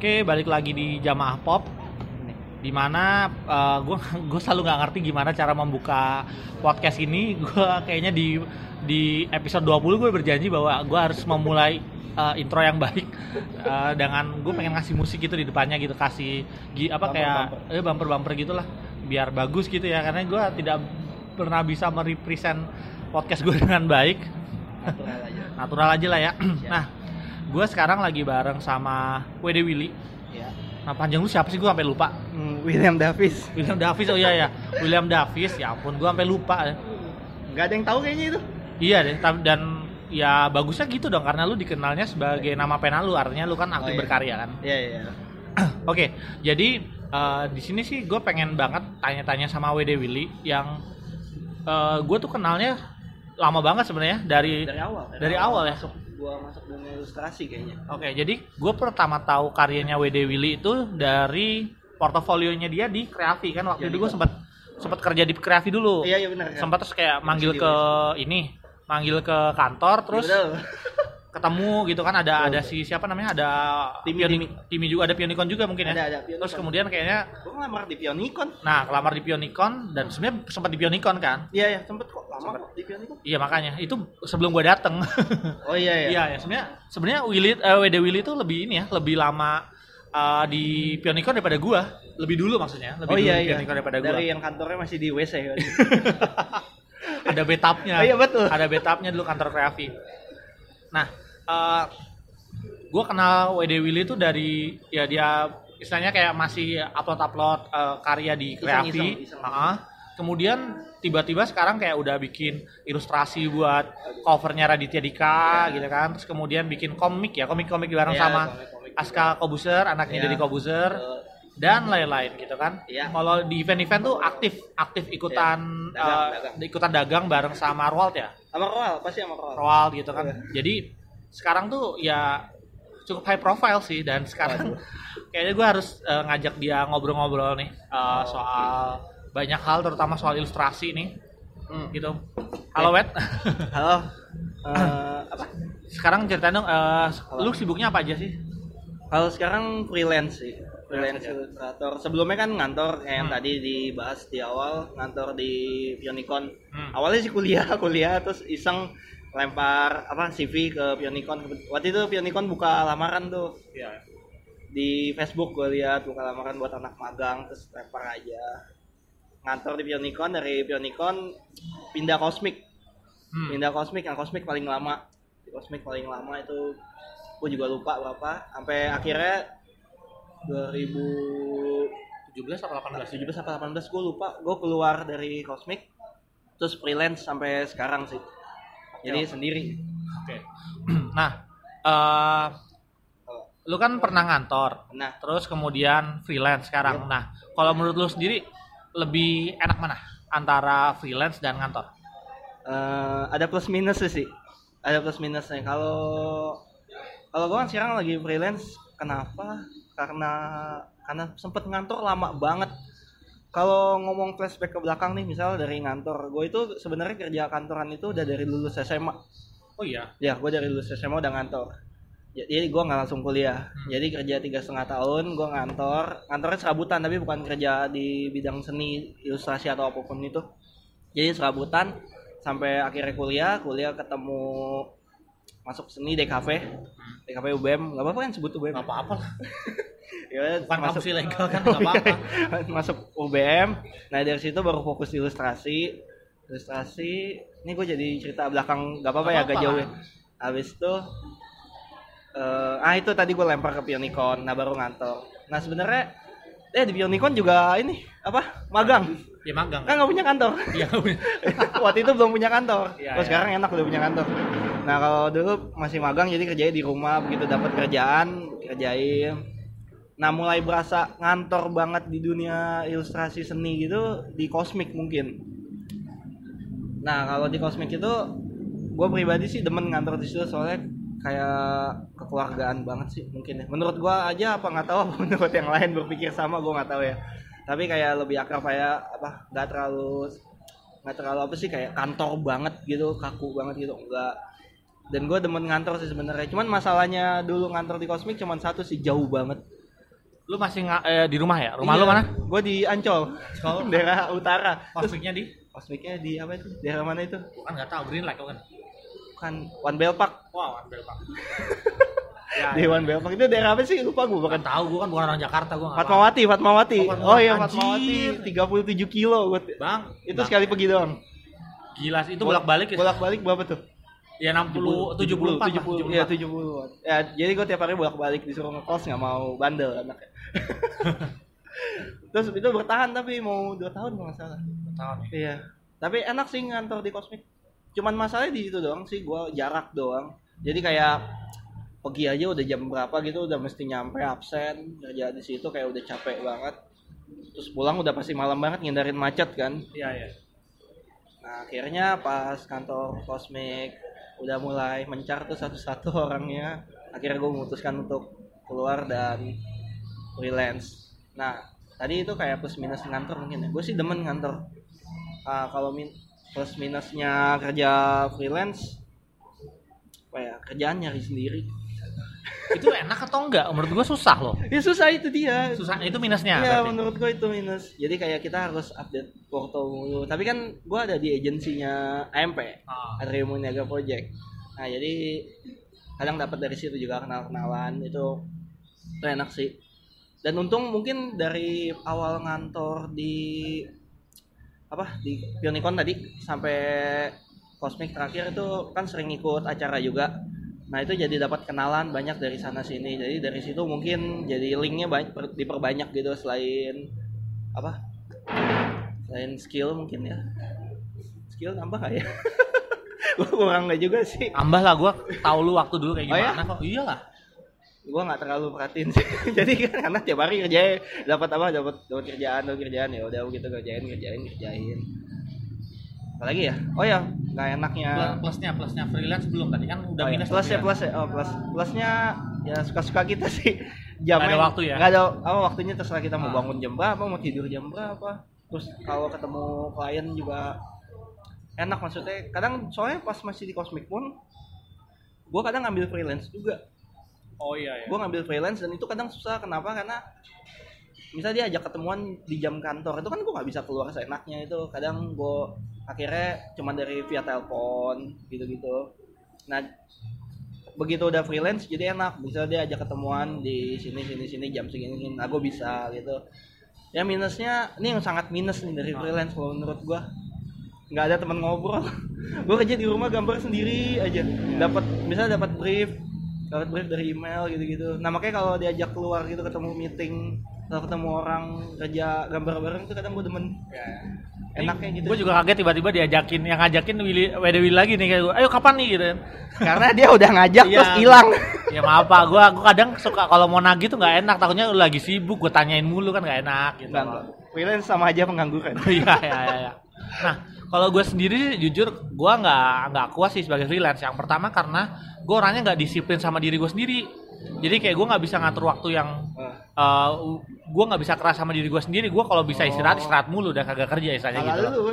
Oke, balik lagi di Jamaah Pop. Di mana gue gue selalu nggak ngerti gimana cara membuka podcast ini. Gue kayaknya di di episode 20 gue berjanji bahwa gue harus memulai uh, intro yang baik uh, dengan gue pengen ngasih musik gitu di depannya gitu kasih gi, apa Bumper, kayak bumper. eh bumper bumper gitulah biar bagus gitu ya karena gue tidak pernah bisa merepresent podcast gue dengan baik natural aja natural aja lah ya nah gue sekarang lagi bareng sama WD Willy. Ya nah panjang lu siapa sih? Gue sampai lupa. Hmm, William Davis. William Davis oh iya ya William Davis ya ampun gue sampai lupa ya. nggak ada yang tahu kayaknya itu. Iya deh dan ya bagusnya gitu dong karena lu dikenalnya sebagai nama pena lu artinya lu kan aktif Oh, iya. berkarya kan? Iya iya Oke, jadi eh, di sini sih gue pengen banget tanya-tanya sama WD Willy yang eh, gue tuh kenalnya lama banget sebenarnya dari. dari awal Dari awal ya? masuk gua masuk dunia ilustrasi kayaknya Oke, jadi gue pertama tahu karyanya WD Willy itu dari portofolionya dia di Kreavi kan waktu Ya, itu gue sempat sempat kerja di Kreavi dulu. iya iya benar kan? Sempat terus kayak manggil ke ini, manggil ke kantor terus. ketemu gitu kan ada Betul. ada si siapa namanya ada Timi, Pioni- Timi juga ada Pionicon juga mungkin ya. ada ada Pionicon. Terus kemudian kayaknya gua ngelamar di Pionicon Nah, kelamar di Pionicon dan sebenarnya sempat di Pionicon kan? iya iya sempet kok lama Sempet. kok di Pionicon Iya makanya itu sebelum gue dateng. oh iya iya Iya ya sebenarnya sebenarnya Willy eh, WD Willy itu lebih ini ya lebih lama eh, di Pionicon daripada gua. Lebih dulu maksudnya, lebih oh dulu iya di iya Pionicon daripada gua. dari yang kantornya masih di WC? Ada betapnya. oh iya betul Ada betapnya dulu kantor Kreavi. Nah, eh gue kenal WD Willy itu dari ya dia istilahnya kayak masih upload-upload eh, karya di iseng. Heeh. Kemudian tiba-tiba sekarang kayak udah bikin ilustrasi buat covernya Raditya Dika gitu kan. Terus kemudian bikin komik ya, komik-komik bareng Iya, sama komik-komik. Aska Kobuser, anaknya Iya. dari Kobuser Betul. dan lain-lain gitu kan. Iya. Kalau di event-event tuh aktif aktif ikutan Iya. Dagang, eh, dagang. ikutan dagang bareng sama Roald ya. Sama Roal pasti sama Roal Roald gitu kan. Iya. Jadi sekarang tuh ya cukup high profile sih dan sekarang kayaknya gue harus eh, ngajak dia ngobrol-ngobrol nih eh, Oh, soal banyak hal terutama soal ilustrasi nih Hmm. gitu. Halo Wet. halo Eh, apa sekarang ceritain dong eh, lu sibuknya apa aja sih? Kalau sekarang freelance sih, freelance ilustrator. Sebelumnya kan ngantor kayak yang Hmm. tadi dibahas di awal, ngantor di Pionicon. Hmm. Awalnya sih kuliah, kuliah terus iseng lempar apa CV ke Pionicon. Waktu itu Pionicon buka lamaran tuh Iya. di Facebook gue lihat buka lamaran buat anak magang terus lempar aja. Ngantor di Pionicon dari Pionicon pindah Cosmic. Hmm. Pindah Cosmic, yang Cosmic paling lama. Di Cosmic paling lama itu gue juga lupa berapa. Sampai akhirnya 2017 17 atau 18? apa 18 gue lupa. Gue keluar dari Cosmic terus freelance sampai sekarang sih. Jadi Oke. sendiri. Oke. nah, eh lu kan pernah ngantor, Nah, terus kemudian freelance sekarang. Iya. Nah, kalau menurut lu sendiri lebih enak mana antara freelance dan ngantor? eh, ada plus minus sih. Ada plus minusnya. Kalau kalau gue kan sekarang lagi freelance, kenapa? Karena karena sempet ngantor lama banget. Kalau ngomong flashback ke belakang nih, misal dari ngantor, gue itu sebenarnya kerja kantoran itu udah dari lulus SMA. Oh iya. Ya, gue dari lulus SMA udah ngantor. Ya, Jadi gue nggak langsung kuliah. Hmm. Jadi kerja tiga setengah tahun, gue ngantor. Ngantornya serabutan, tapi bukan kerja di bidang seni, ilustrasi atau apa pun itu. Jadi serabutan sampai akhirnya kuliah, kuliah ketemu masuk seni DKV, DKV UBM, nggak apa-apa kan sebut UBM. Nggak apa-apa lah. Ya, Bukan masuk ilegal kan nggak apa-apa. masuk UBM. Nah dari situ baru fokus di ilustrasi. Ilustrasi. Ini gue jadi cerita belakang nggak apa-apa ya agak jauh ya. Habis itu eh ah itu tadi gue lempar ke Pionicon. Nah baru ngantor. Nah sebenarnya eh di Pionicon juga ini apa magang. Ya magang. Kan nggak punya kantor. Iya. Waktu itu belum punya kantor. Iya, Kalau iya. sekarang enak udah punya kantor. Nah kalau dulu masih magang jadi kerjanya di rumah begitu dapat kerjaan kerjain. Nah mulai berasa ngantor banget di dunia ilustrasi seni gitu di Cosmic mungkin. Nah kalau di Cosmic itu gue pribadi sih demen ngantor di situ soalnya kayak kekeluargaan banget sih mungkin ya. Menurut gue aja apa nggak tahu apa menurut yang lain berpikir sama gue nggak tahu ya. Tapi kayak lebih akrab kayak apa nggak terlalu nggak terlalu apa sih kayak kantor banget gitu kaku banget gitu enggak dan gue demen ngantor sih sebenarnya cuman masalahnya dulu ngantor di Cosmic cuman satu sih jauh banget Lu masih nga- eh, di rumah ya? Rumah Iya, lu mana? Gue di Ancol, daerah utara. Kosmiknya di? kosmiknya di apa itu? Daerah mana itu? Gua kan nggak tahu Green Light kan. Bukan One Bell Park. Wow, One Bell Park. ya, One Bell Park itu daerah apa sih? Lupa gue bukan bukan. tahu gua kan bukan orang Jakarta paham. Fatmawati, Fatmawati. Oh, Fatmawati. Oh iya. Fatmawati, 37 kilo buat Bang, itu Bang, sekali pergi doang. gila sih itu bolak-balik ya. Bolak-balik berapa tuh? Ya 60 74 lah, 70 Iya 70 Ya jadi gue tiap hari bolak-balik disuruh ngekos nggak mau bandel anaknya. Terus itu bertahan tapi mau 2 tahun kalau nggak salah. Tahun ya. Iya. Tapi enak sih ngantor di kosmik. Cuman masalahnya di itu doang sih gua jarak doang. Jadi kayak pergi aja udah jam berapa gitu udah mesti nyampe absen kerja di situ kayak udah capek banget. Terus pulang udah pasti malam banget ngindarin macet kan. Iya, iya. Nah akhirnya pas kantor kosmik udah mulai mencar tuh satu-satu orangnya. Akhirnya gue memutuskan untuk keluar dan freelance. Nah tadi itu kayak plus minus ngantor mungkin ya. Gue sih demen ngantor. Ah, kalau min plus minusnya kerja freelance, ya kerjaan nyari sendiri. Itu enak atau enggak? Menurut gua susah loh. Ya susah itu dia. Susah itu minusnya berarti. menurut gue itu minus. Jadi kayak kita harus update foto mulu. Tapi kan gue ada di agensinya AMP. Ah. Adriano Niaga Project. Nah jadi kadang dapat dari situ juga kenal-kenalan itu itu enak sih. Dan untung mungkin dari awal ngantor di apa di Pionicon tadi sampai Cosmic terakhir itu kan sering ikut acara juga. Nah itu jadi dapat kenalan banyak dari sana sini. Jadi dari situ mungkin jadi linknya banyak per- diperbanyak gitu selain apa? Selain skill mungkin ya. Skill nambah gak ya? Gua kurang nggak juga sih. Tambah lah gua tahu lu waktu dulu kayak Oh, ya? gimana kok. Iyalah. Gua nggak terlalu perhatiin sih. jadi kan karena tiap hari kerja dapat apa? Dapat dapat kerjaan, dapat kerjaan ya udah gitu kerjain, kerjain, kerjain. Apalagi ya? Oh ya, nggak enaknya. Plus- Plusnya plusnya freelance belum tadi kan udah Oh, iya. minus. ya plus ya oh plus plusnya ya suka suka kita sih jamnya ada waktu ya? nggak ada apa waktunya terserah kita mau Ah. bangun jam berapa mau tidur jam berapa terus kalau ketemu klien juga enak maksudnya kadang soalnya pas masih di Cosmic pun gue kadang ngambil freelance juga Oh iya ya. gue ngambil freelance dan itu kadang susah kenapa karena misalnya dia ajak ketemuan di jam kantor itu kan gue nggak bisa keluar seenaknya itu. Kadang gue akhirnya cuma dari via telepon gitu-gitu. Nah begitu udah freelance jadi enak. Bisa dia ajak ketemuan di sini sini sini jam segini nah gue bisa gitu. Ya minusnya ini yang sangat minus nih dari freelance kalau menurut gue nggak ada teman ngobrol. Gue kerja di rumah gambar sendiri aja. Dapat misalnya dapat brief dapat brief dari email gitu-gitu. Nah makanya kalau diajak keluar gitu ketemu meeting atau ketemu orang kerja gambar bareng itu kadang gue demen enaknya gitu Gue juga kaget tiba-tiba diajakin yang ngajakin Willy Wede Willy lagi nih kayak gue. Ayo kapan nih gitu. kan. karena dia udah ngajak Iya. terus hilang ya maaf pak, gue gua kadang suka kalau mau nagih tuh nggak enak. Takutnya lu lagi sibuk, gue tanyain mulu kan nggak enak gitu. Freelance sama aja pengangguran Iya iya iya. iya. Nah kalau gue sendiri sih, jujur gue nggak nggak kuat sih sebagai freelance. Yang pertama karena gue orangnya nggak disiplin sama diri gue sendiri. Jadi kayak gue nggak bisa ngatur waktu yang Eh, gue nggak bisa keras sama diri gue sendiri. Gue kalau bisa istirahat Oh. istirahat mulu dan kagak kerja istilahnya gitu. loh.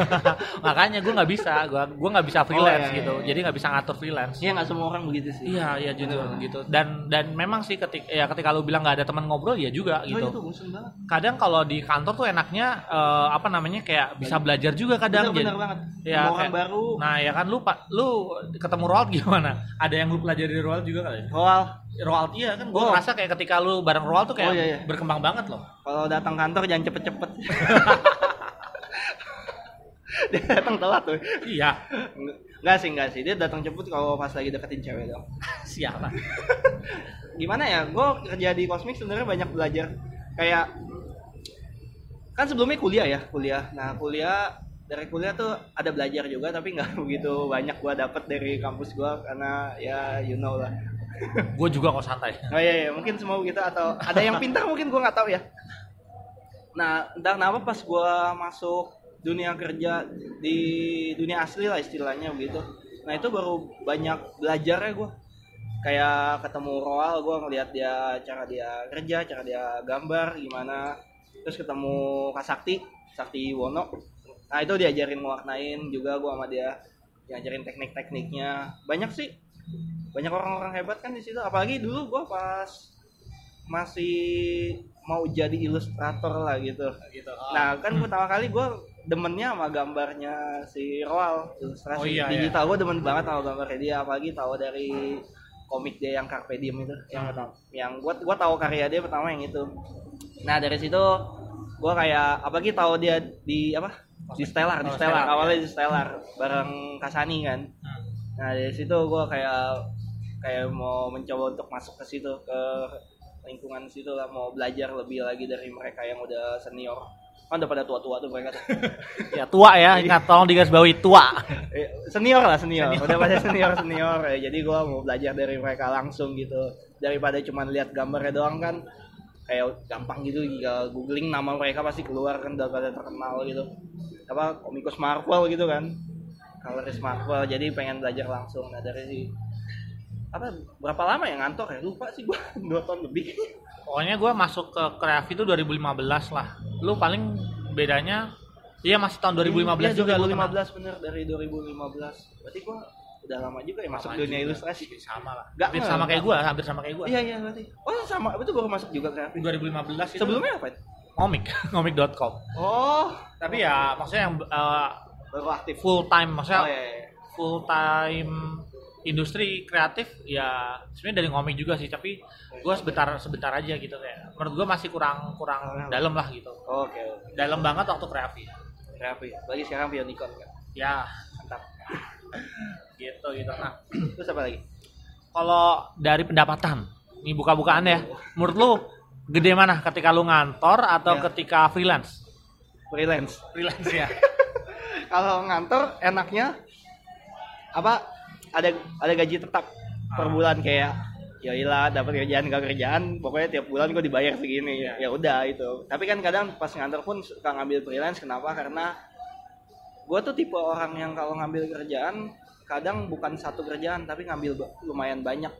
Makanya gue nggak bisa, gue gue nggak bisa freelance iya, iya, gitu. iya. Jadi nggak bisa ngatur freelance. Iya nggak semua orang begitu sih. Iya iya jujur gitu. Dan dan memang sih ketika ya ketika lu bilang nggak ada teman ngobrol ya juga Oh, itu gitu. banget. Kadang kalau di kantor tuh enaknya eh, apa namanya kayak bisa belajar juga kadang. Bener, Jadi- bener banget. Ya, Sama orang kayak- baru. Nah ya kan lu pak lu ketemu Roald gimana? Ada yang lu pelajari dari Roald juga kali? Roal, Roald iya kan gue Oh. ngerasa kayak ketika lu bareng Roald tuh kayak Oh, iya, iya. berkembang banget loh. kalau datang kantor jangan cepet-cepet. dia datang telat tuh. Iya Enggak sih, enggak sih. Dia datang cepet kalau pas lagi deketin cewek dong. siapa? Gimana ya? Gue kerja di Cosmic sebenarnya banyak belajar. Kayak kan sebelumnya kuliah ya, kuliah. Nah, kuliah dari kuliah tuh ada belajar juga tapi nggak begitu banyak gua dapat dari kampus gua karena ya you know lah. Gue juga kok santai. Oh iya, iya, mungkin semua begitu atau ada yang pintar mungkin gua nggak tahu ya. Nah, entah kenapa pas gua masuk dunia kerja di dunia asli lah istilahnya begitu. Nah, itu baru banyak belajarnya gua. Kayak ketemu Roal, gua ngelihat dia cara dia kerja, cara dia gambar gimana. Terus ketemu Kak Sakti, Sakti Wono. Nah, itu diajarin mewarnain juga gua sama dia. Diajarin teknik-tekniknya. Banyak sih banyak orang-orang hebat kan di situ apalagi dulu gua pas masih mau jadi ilustrator lah gitu. Gitu nah kan pertama kali gue demennya sama gambarnya si Roal ilustrasi Oh, iya, digital. gue demen banget sama gambarnya dia apalagi tahu dari komik dia yang Carpe Diem itu. Yang Hmm. pertama? Yang gue gua tahu karya dia pertama yang itu. Nah dari situ gue kayak apalagi tahu dia di apa? Di Stellar di Oh, Stellar. Stellar, awalnya di Stellar bareng Kasani kan. Hmm. nah dari situ gue kayak kayak mau mencoba untuk masuk ke situ ke lingkungan situ lah mau belajar lebih lagi dari mereka yang udah senior. Kan udah pada tua-tua tuh mereka tuh. ya tua ya ingat tolong digarisbawahi tua. Eh, senior lah senior, udah pada senior senior. Ya, jadi gua mau belajar dari mereka langsung gitu. Daripada cuma lihat gambarnya doang kan kayak gampang gitu tinggal googling nama mereka pasti keluar kan udah pada terkenal gitu. Apa komikus Marvel gitu kan. Coloris Marvel jadi pengen belajar langsung. Nah dari si apa berapa lama ya ngantor ya? Lupa sih gua. Dua tahun lebih. Pokoknya gue masuk ke Kreafi itu 2015 lah. Lu paling bedanya iya masih tahun 2015 Iya, juga lu kenal. 2015 bener dari 2015 berarti gua udah lama juga ya masuk Sama dunia juga. ilustrasi. Sama lah. Nggak, hampir sama kayak gue hampir sama kayak gue iya iya berarti. Oh sama. Itu baru masuk juga kreatif 2015 itu sebelumnya apa itu? komik komik.com oh. Tapi ya maksudnya yang uh, baru aktif. full time maksudnya oh iya, iya. full time industri kreatif ya sebenarnya dari komik juga sih tapi gue sebentar sebentar aja gitu kayak menurut gue masih kurang kurang dalam lah gitu. Oke oke. Dalam banget waktu kreatif. Kreatif bagi sekarang Bionicon kan? Ya. Mantap. Gitu gitu. Nah. Terus apa lagi? Kalau dari pendapatan ini buka-bukaan ya. Menurut lu gede mana ketika lu ngantor atau Ya. ketika freelance? Freelance. Freelance ya. Kalau ngantor enaknya apa ada ada gaji tetap per Ah. bulan kayak ya ilah dapat kerjaan gak kerjaan pokoknya tiap bulan gue dibayar segini. Iya. ya udah itu tapi kan kadang pas ngantor pun suka ngambil freelance kenapa? Karena gue tuh tipe orang yang kalau ngambil kerjaan kadang bukan satu kerjaan tapi ngambil lumayan banyak.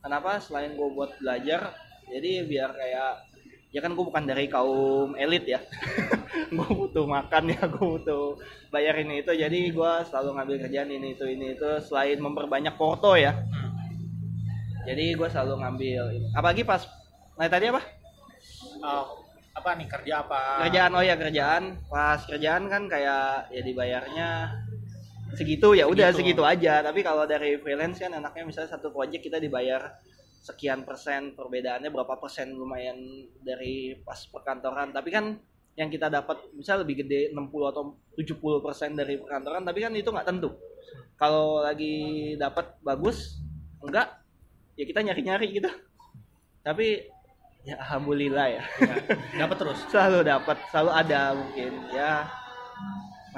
Kenapa? Selain gue buat belajar jadi biar kayak ya kan gue bukan dari kaum elit ya. Gue butuh makan ya gue butuh bayar ini itu. Jadi gue selalu ngambil kerjaan ini itu ini itu selain memperbanyak porto ya. Jadi gue selalu ngambil ini. apalagi pas nah tadi apa? Oh, apa nih kerja apa? Kerjaan oh ya kerjaan. Pas kerjaan kan kayak ya dibayarnya segitu ya udah Segitu. segitu aja. Tapi kalau dari freelance kan enaknya misalnya satu project kita dibayar sekian persen perbedaannya berapa persen lumayan dari pas perkantoran. Tapi kan yang kita dapat misal lebih gede 60 atau 70 persen dari perkantoran tapi kan itu nggak tentu. Kalau lagi dapat bagus enggak ya kita nyari-nyari gitu. Tapi ya alhamdulillah ya. Dapat terus. Selalu dapat selalu ada mungkin ya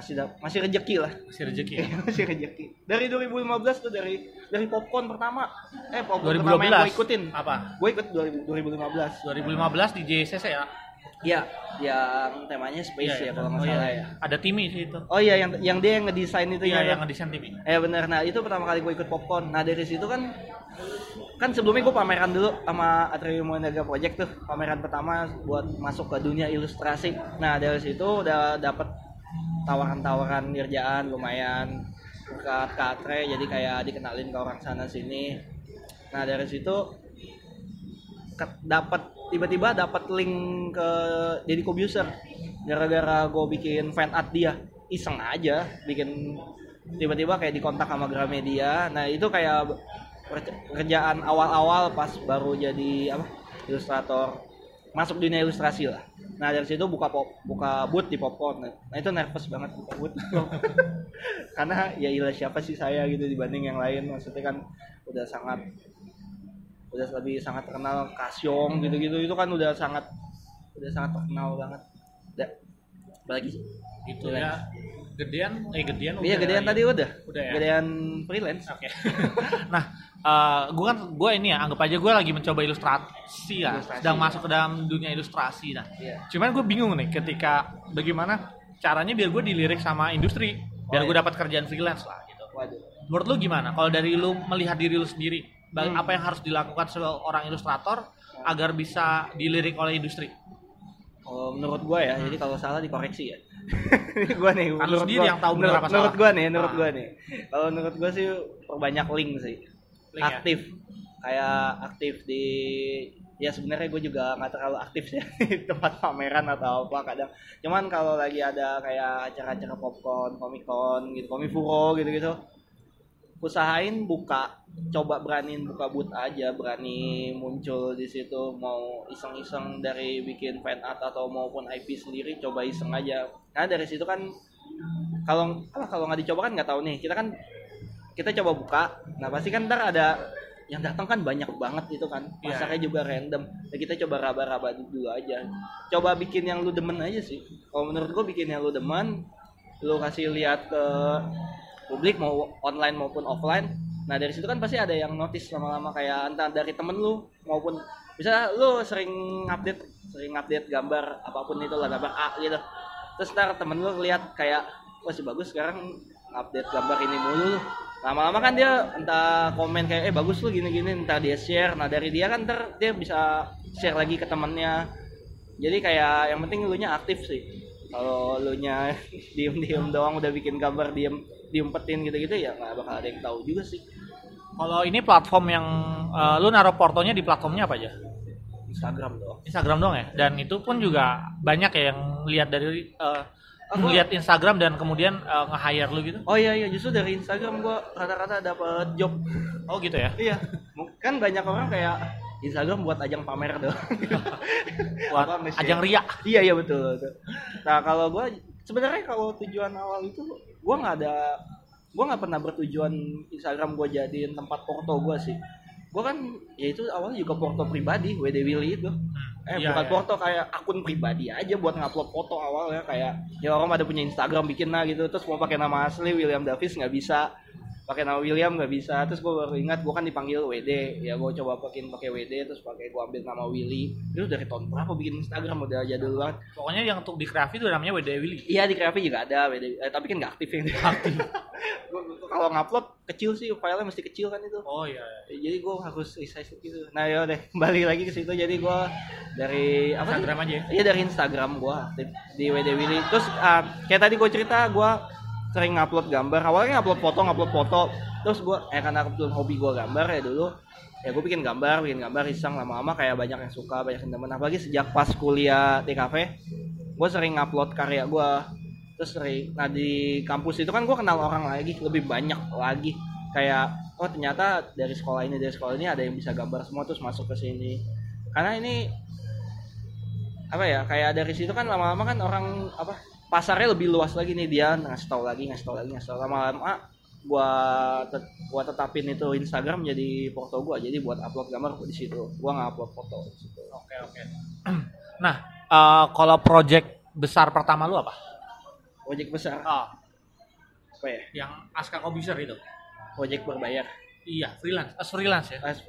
masih dap- masih rezeki lah. Masih rezeki ya? masih rezeki dari 2015 tuh dari dari popcorn pertama. Eh popcorn pertama yang 2012 gue ikutin. Apa? Gue ikut 2000 2015 2015 di JCC ya? Iya yang temanya space ya kalau nggak Oh, iya, salah iya. ya. Ada Timi sih itu. Oh iya yang yang dia yang ngedesain itu iya ya yang ngedesain Timi Eh bener, nah itu pertama kali gue ikut popcorn. Nah dari situ kan kan sebelumnya gue pameran dulu sama Atrium Monaga Project tuh. Pameran pertama buat masuk ke dunia ilustrasi. Nah dari situ udah dapet tawaran-tawaran kerjaan lumayan ke Katre jadi kayak dikenalin ke orang sana sini. Nah dari situ dapat tiba-tiba dapat link ke Deddy Kobuser gara-gara gue bikin fan art dia iseng aja bikin tiba-tiba kayak dikontak sama Gramedia. Nah itu kayak kerjaan awal-awal pas baru jadi apa ilustrator masuk dunia ilustrasi lah nah dari situ buka pop buka booth di popcorn. Nah itu nervous banget buka booth. Karena ya ilah siapa sih saya gitu dibanding yang lain. Maksudnya kan udah sangat udah lebih sangat terkenal Kasyong gitu-gitu. Itu kan udah sangat udah sangat terkenal banget. Udah apalagi gitu ya. Gedean eh gedean iya gedean ya. tadi udah. Udah ya? gedean freelance. Oke. nah, eh gue kan gue ini ya anggap aja gue lagi mencoba ilustrasi ya, Ilustrasi, sedang ya. masuk ke dalam dunia ilustrasi. Nah, iya cuman gue bingung nih ketika bagaimana caranya biar gue dilirik sama industri, biar Oh, gue iya. dapat kerjaan freelance lah gitu. waduh Menurut lu gimana? Kalau dari lu melihat diri lu sendiri, Hmm. apa yang harus dilakukan seorang ilustrator agar bisa dilirik oleh industri? Oh, menurut gua ya, jadi kalau salah dikoreksi ya. Ini gua nih, Kan menurut gua- yang tahu menurut, menurut gua nih, menurut Ah. gua nih. Kalau menurut gua sih perbanyak link sih. Link ya? aktif. Kayak aktif di ya sebenarnya gue juga nggak terlalu aktif sih tempat pameran atau apa kadang cuman kalau lagi ada kayak acara-acara popcorn comic con gitu komifuro gitu gitu usahain buka coba beraniin buka booth aja berani muncul di situ mau iseng-iseng dari bikin fan art atau maupun IP sendiri coba iseng aja karena dari situ kan kalau kalau nggak dicoba kan nggak tahu nih kita kan kita coba buka. Nah pasti kan ntar ada yang datang kan banyak banget itu kan. Iya. pasarnya juga random. Nah, kita coba raba-raba dulu aja. Coba bikin yang lu demen aja sih. Kalau menurut gua bikin yang lu demen lu kasih lihat ke publik mau online maupun offline. Nah dari situ kan pasti ada yang notice lama-lama kayak entah dari temen lu maupun bisa lu sering update sering update gambar apa pun itu lah gambar A gitu. Terus ntar temen lu lihat kayak wah si bagus sekarang update gambar ini mulu lama-lama kan dia entah komen kayak eh bagus lu gini-gini. Entah dia share. Nah dari dia kan ntar dia bisa share lagi ke temennya. Jadi kayak yang penting lu nya aktif sih. Kalau lu nya diem-diem doang udah bikin gambar diem diumpetin gitu-gitu ya nggak bakal ada yang tahu juga sih. Kalau ini platform yang eh, lu naruh portonya di platformnya apa aja? Instagram doang. Instagram doang ya. Dan itu pun juga banyak ya yang lihat dari eh, Aku- lihat Instagram dan kemudian eh, nge-hire lu gitu. oh iya iya justru dari Instagram gua rata-rata dapat job Oh gitu ya. iya kan banyak orang kayak Instagram buat ajang pamer doang Buat ajang ria. iya iya betul, betul. nah kalau gua sebenarnya kalau tujuan awal itu gua nggak ada gua nggak pernah bertujuan Instagram gua jadiin tempat foto gua sih gua kan ya itu awalnya juga foto pribadi WD Willy itu eh Iya, bukan iya. foto kayak akun pribadi aja buat ngupload foto awalnya. Kayak ya orang pada punya Instagram bikin lah gitu. Terus mau pakai nama asli William Davis nggak bisa pakai nama William nggak bisa. Terus gue baru ingat gue kan dipanggil WD ya gue coba pakai pakai WD terus pakai gue ambil nama Willy. Itu dari tahun berapa bikin Instagram? Udah jadul banget. Pokoknya yang untuk di Crafty itu namanya WD Willy. iya di Crafty juga ada WD eh, tapi kan nggak aktif yang aktif. Kalau ngupload kecil sih filenya mesti kecil kan itu. Oh iya. jadi gue harus resize gitu. Nah ya deh balik lagi ke situ. Jadi gue dari apa sih? Instagram aja ya. Iya dari Instagram aktif di WD Willy. Terus ah, kayak tadi gue cerita gua sering ngupload gambar. Awalnya ngupload foto, ngupload foto. Terus gua eh karena kebetulan hobi gua gambar ya dulu. Ya gue bikin gambar, bikin gambar iseng lama-lama kayak banyak yang suka, banyak yang demen. Apalagi sejak pas kuliah kafe, gue sering ngupload karya gua. Terus sering, nah di kampus itu kan gue kenal orang lagi, lebih banyak lagi. Kayak, oh ternyata dari sekolah ini, dari sekolah ini ada yang bisa gambar semua terus masuk ke sini. Karena ini apa ya kayak dari situ kan lama-lama kan orang apa pasarnya lebih luas lagi nih dia ngasih tahu lagi ngasih tahu lagi ngasih tahu lama-lama gua tet- gua tetapin itu Instagram jadi foto gua. Jadi buat upload gambar di situ. Gua nggak upload foto di situ. Oke oke. Nah, eh, kalau project besar pertama lu apa? project besar? Oh, apa ya? Yang Aska Kobuser itu. project berbayar. Iya, freelance. Eh, freelance ya. As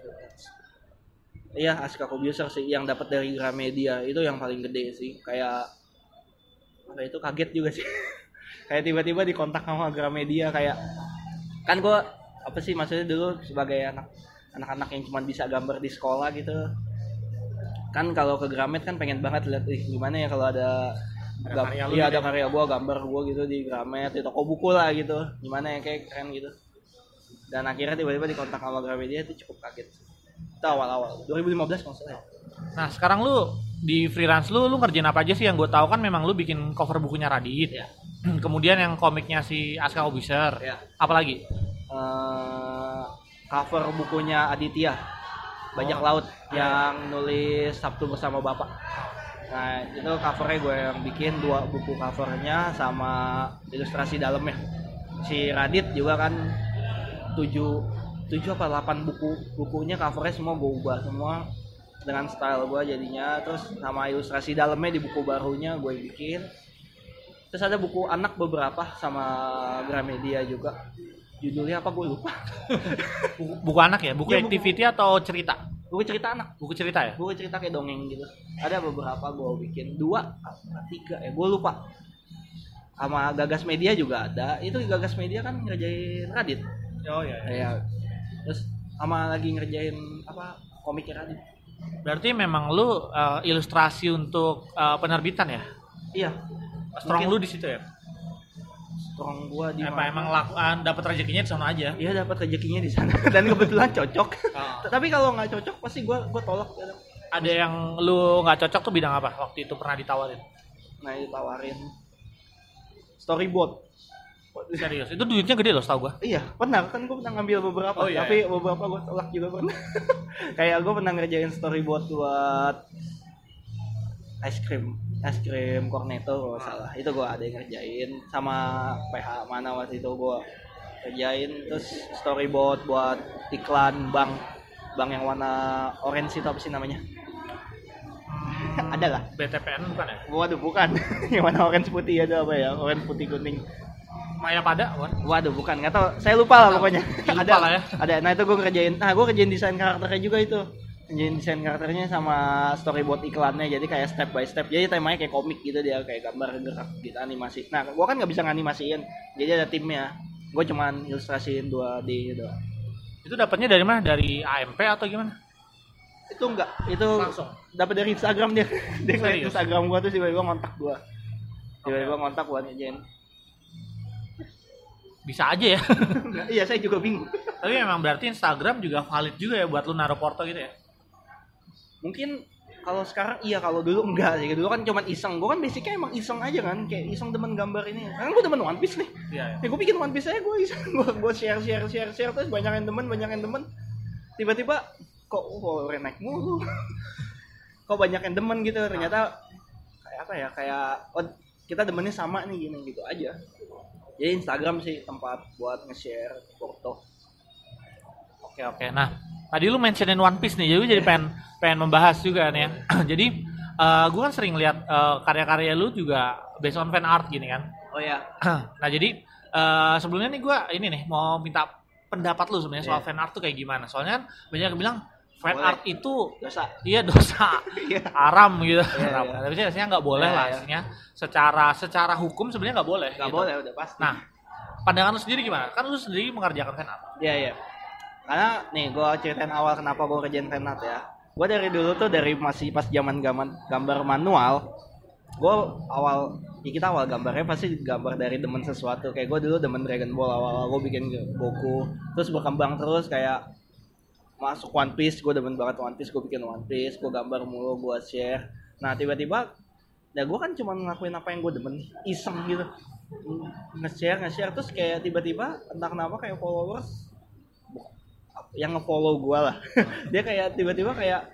iya Aska Kobuser sih. Yang dapat dari Gramedia itu yang paling gede sih. Kayak apa itu kaget juga sih. Kayak tiba-tiba dikontak sama Gramedia kayak kan gua apa sih maksudnya dulu sebagai anak anak-anak yang cuma bisa gambar di sekolah gitu. Kan kalau ke Gramet kan pengen banget lihat ih, gimana ya kalau ada iya gitu ada ya? karya gua gambar gua gitu di Gramet di toko buku lah gitu. Gimana ya kayak keren gitu. Dan akhirnya tiba-tiba dikontak sama Gramedia itu cukup kaget itu awal-awal 2015 kalau nggak salah ya. Nah, sekarang lu di freelance lu lu ngerjain apa aja sih yang gue tahu kan memang lu bikin cover bukunya Radit. Iya. Kemudian yang komiknya si Aska Kobuser. Ya. Apalagi? Eh, cover bukunya Aditya Bajak Oh. Laut yang nulis Sabtu bersama Bapak. Nah itu covernya gue yang bikin dua buku covernya sama ilustrasi dalamnya. Si Radit juga kan tujuh tujuh apa delapan buku bukunya covernya semua gue ubah semua dengan style gue jadinya. Terus sama ilustrasi dalamnya di buku barunya gue bikin. Terus ada buku anak beberapa sama Gramedia juga. Judulnya apa gue lupa. Buku, buku anak ya? Buku buku- activity atau cerita? buku cerita anak. Buku cerita ya? gue cerita kayak dongeng gitu. Ada beberapa gue bikin. Dua tiga ya gue lupa. Sama gagas media juga ada. Itu gagas media kan ngerjain Radit. Oh iya. kayak terus sama lagi ngerjain apa komiknya Radit Berarti memang lu eh, ilustrasi untuk eh, penerbitan ya? iya Strong Mungkin. lu di situ ya? strong gue di Apa emang lakukan dapat rezekinya di sana aja? iya dapat rezekinya di sana dan kebetulan cocok Oh. tapi kalau nggak cocok pasti gue gue tolak ada yang lu nggak cocok tuh bidang apa waktu itu pernah ditawarin nah ditawarin storyboard serius? Itu duitnya gede loh setahu gua. Iya pernah. Kan gue pernah ngambil beberapa. Oh, iya, tapi beberapa gue tolak juga pernah. Kayak gue pernah ngerjain storyboard buat es krim es krim cornetto kalau salah. Itu gue ada yang ngerjain sama PH mana waktu itu gue kerjain. Terus storyboard buat iklan bank bank yang warna orange itu apa sih namanya? Ada lah. BTPN bukan ya? Waduh bukan. Yang warna orange putih ada apa ya? Orange putih kuning Maya pada Waduh, bukan nggak tahu. Saya lupa lah pokoknya. Lupa ada lah ya. Ada. Nah itu gue kerjain. Nah gue kerjain desain karakternya juga itu. Kerjain desain karakternya sama storyboard iklannya. Jadi kayak step by step. Jadi temanya kayak komik gitu dia kayak gambar gerak gitu animasi. Nah gue kan nggak bisa nganimasiin. Jadi ada timnya. Gue cuman ilustrasiin 2D gitu. itu dapatnya dari mana dari AMP atau gimana Itu enggak. Itu langsung dapat dari Instagram dia. dia? Instagram gue tuh tiba-tiba ngontak gue. Tiba-tiba ngontak buat ngerjain. Bisa aja ya. Iya saya juga bingung. tapi memang berarti Instagram juga valid juga ya buat lu naruh foto gitu ya? Mungkin kalau sekarang iya kalau dulu enggak sih. Dulu kan cuman iseng. Gue kan basicnya emang iseng aja kan. Kayak iseng demen gambar ini. Kan gue demen One Piece nih. Iya ya. ya gue bikin One Piece aja gue iseng. Gue gue share share share share terus banyak yang demen banyak yang demen. Tiba-tiba kok oh, naik mulu? Kok banyak yang demen gitu? Ternyata kayak apa ya? Kayak oh, kita demennya sama nih gini gitu aja jadi Instagram sih tempat buat nge-share foto Oke oke. Nah, tadi lu mentionin One Piece nih, jadi jadi pengen pengen membahas juga nih ya. jadi eh gue kan sering lihat eh, karya-karya lu juga based on fan art gini kan. oh ya nah jadi eh, sebelumnya nih gue ini nih mau minta pendapat lu sebenarnya soal Iya. fan art tuh kayak gimana? Soalnya kan banyak yang bilang fan Boleh. art itu dosa iya dosa iya haram gitu. Iya, haram. iya. Tapi aslinya nggak boleh Iya, lah iya. aslinya. Secara secara hukum sebenarnya nggak boleh. nggak gitu. boleh udah pasti Nah, pandangan lu sendiri gimana? Kan lu sendiri mengerjakan fan art. Iya iya. Karena nih gue ceritain awal kenapa gue kerjain fanart ya. Gue dari dulu tuh dari masih pas zaman gambar gambar manual, gue awal ya kita awal gambarnya pasti gambar dari demen sesuatu. Kayak gue dulu demen Dragon Ball awal-awal gue bikin Goku, terus berkembang terus kayak masuk One Piece, gue demen banget One Piece, gue bikin One Piece, gue gambar mulu, gue share. Nah tiba-tiba, ya gue kan cuma ngelakuin apa yang gue demen, iseng gitu. Nge-share nge-share terus kayak tiba-tiba entah kenapa kayak followers yang nge-follow gue lah. Dia kayak tiba-tiba kayak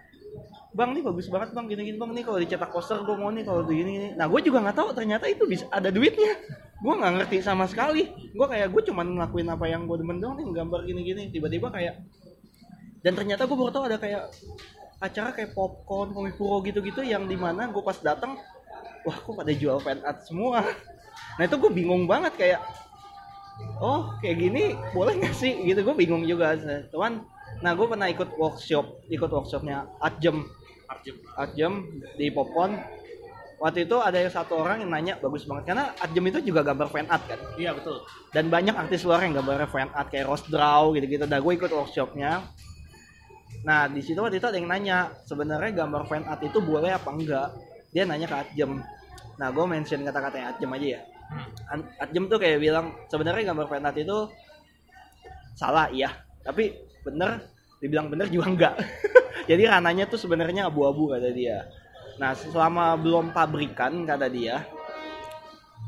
bang nih bagus banget bang gini-gini bang nih kalau dicetak poster gue mau nih kalau begini gini nah gue juga nggak tahu ternyata itu bisa ada duitnya. Gue nggak ngerti sama sekali. Gue kayak gue cuman ngelakuin apa yang gue demen doang nih gambar gini-gini. Tiba-tiba kayak dan ternyata gue baru tahu ada kayak acara kayak popcorn komik-puro gitu-gitu yang di mana gue pas datang wah kok pada jual fan art semua? Nah itu gue bingung banget kayak oh kayak gini boleh nggak sih? Gitu gue bingung juga. Cuman nah gue pernah ikut workshop ikut workshopnya art jam art jam di popcorn. Waktu itu ada yang satu orang yang nanya bagus banget. Karena art jam itu juga gambar fan art kan? Iya betul. dan banyak artis luar yang gambarnya fan art kayak Rose Draw gitu-gitu. Nah, gue ikut workshopnya. Nah, di situ waktu itu ada yang nanya, sebenarnya gambar fan art itu boleh apa enggak? Dia nanya ke Atjem. Nah, gue mention kata-katanya Atjem aja ya. An- Atjem tuh kayak bilang, sebenarnya gambar fan art itu salah, iya. Tapi bener, dibilang bener juga enggak. Jadi rananya tuh sebenarnya abu-abu kata dia. Nah, selama belum pabrikan kata dia,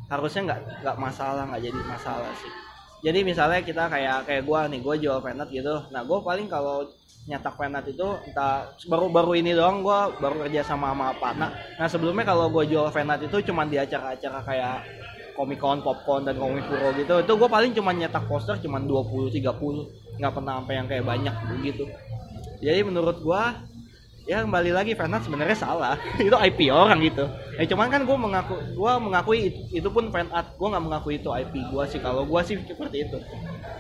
harusnya nggak nggak masalah nggak jadi masalah sih jadi misalnya kita kayak kayak gua nih gua jual penat gitu. Nah gua paling kalau nyetak penat itu entah baru-baru ini doang gua baru kerja sama sama Pana nah sebelumnya kalau gua jual penat itu cuman di acara-acara kayak Comic Con, Popcorn dan Komik Puro gitu. Itu gua paling cuman nyetak poster cuman 20 30 nggak pernah sampai yang kayak banyak begitu jadi menurut gua ya kembali lagi fanart sebenarnya salah. Itu IP orang gitu. Ya cuman kan gue mengaku gue mengakui itu, itu pun fan art gue nggak mengakui itu IP gue sih. Kalau gue sih seperti itu.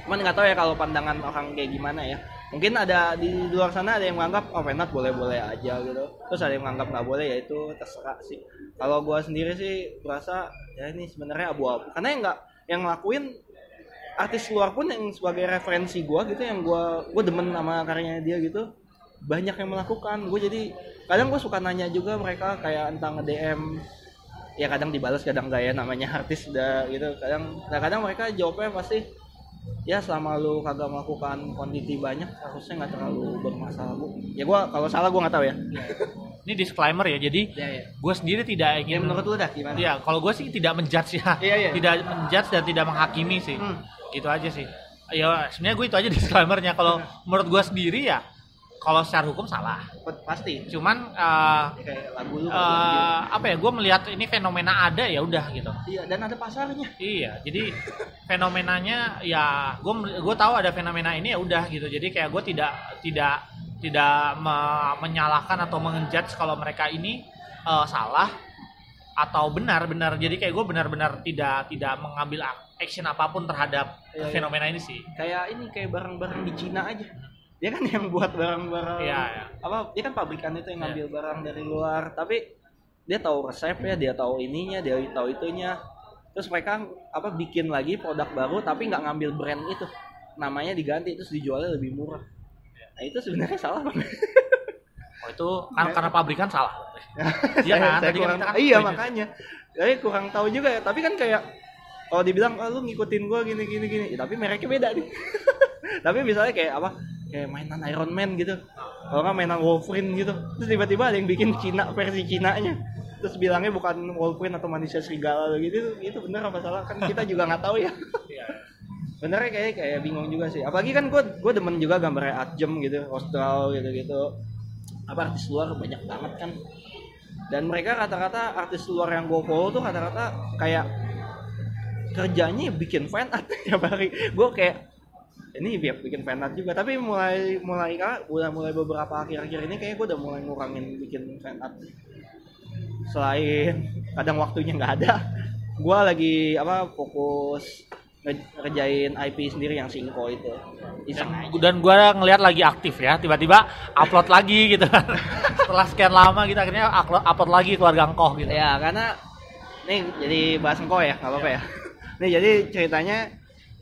Cuman nggak tahu ya kalau pandangan orang kayak gimana ya. Mungkin ada di luar sana ada yang menganggap oh fan art boleh boleh aja gitu. Terus ada yang menganggap nggak boleh ya itu terserah sih. Kalau gue sendiri sih merasa ya ini sebenarnya abu-abu. Karena yang nggak yang ngelakuin artis luar pun yang sebagai referensi gue gitu yang gue gue demen sama karyanya dia gitu banyak yang melakukan gue jadi kadang gue suka nanya juga mereka kayak entah nge DM ya kadang dibalas kadang enggak ya namanya artis udah gitu kadang nah kadang mereka jawabnya pasti ya selama lu kagak melakukan quantity banyak harusnya nggak terlalu bermasalah bu ya gua kalau salah gua nggak tahu ya Ini disclaimer ya, jadi ya ya gue sendiri tidak ya ingin menurut lu dah gimana Iya, kalau gue sih tidak menjudge ya. Iya, iya. Tidak menjudge dan tidak menghakimi sih. Hmm. Gitu aja sih. Ya sebenarnya gue itu aja disclaimernya. Kalau menurut gue sendiri ya, kalau secara hukum salah. pasti Cuman Ya, kayak lagu lu eh, apa ya? Gue melihat ini fenomena ada ya udah gitu. iya dan ada pasarnya Iya, jadi fenomenanya ya gue gue tahu ada fenomena ini ya udah gitu. Jadi kayak gue tidak tidak tidak me- menyalahkan atau mengenjudge kalau mereka ini eh, salah atau benar benar. Jadi kayak gue benar-benar tidak tidak mengambil action apa pun terhadap Iya, iya. fenomena ini sih. kayak ini kayak barang-barang di Cina aja dia kan yang buat barang-barang Iya, iya. apa dia kan pabrikan itu yang Iya. ngambil barang dari luar tapi dia tahu resepnya dia tahu ininya dia tahu itunya terus mereka apa bikin lagi produk baru tapi nggak ngambil brand itu namanya diganti terus dijualnya lebih murah nah itu sebenarnya salah. Oh itu kan karena pabrikan salah. Iya Saya- kan? saya Tadi kan kurang- kan iya makanya saya kurang tahu juga ya tapi kan kayak kalau dibilang ah, lu ngikutin gua gini gini gini ya, tapi mereknya beda nih tapi misalnya kayak apa kayak mainan Iron Man gitu. Kalau nggak mainan Wolverine gitu. Terus tiba-tiba ada yang bikin Cina versi Cinanya. Terus bilangnya bukan Wolverine atau manusia serigala gitu. Itu bener apa salah? Kan kita juga nggak tahu ya. Iya. benernya kayak kayak bingung juga sih. Apalagi kan gue gue demen juga gambarnya Atjem gitu Austral gitu gitu apa artis luar banyak banget kan. Dan mereka rata-rata artis luar yang gue follow tuh rata-rata kayak kerjanya bikin fan art tiap hari. Gue kayak ini biar bikin fan art juga. Tapi mulai mulai kah udah mulai beberapa akhir-akhir ini kayak gue udah mulai ngurangin bikin fan art selain kadang waktunya nggak ada gue lagi apa fokus nge- ngerjain IP sendiri yang Singko itu. Iseng aja. dan gue ngelihat lagi aktif ya tiba-tiba upload lagi gitu. Kan setelah sekian lama gitu akhirnya upload, upload lagi keluarga engkoh gitu. Ya karena nih jadi bahas engkau ya nggak apa-apa ya. Nih jadi ceritanya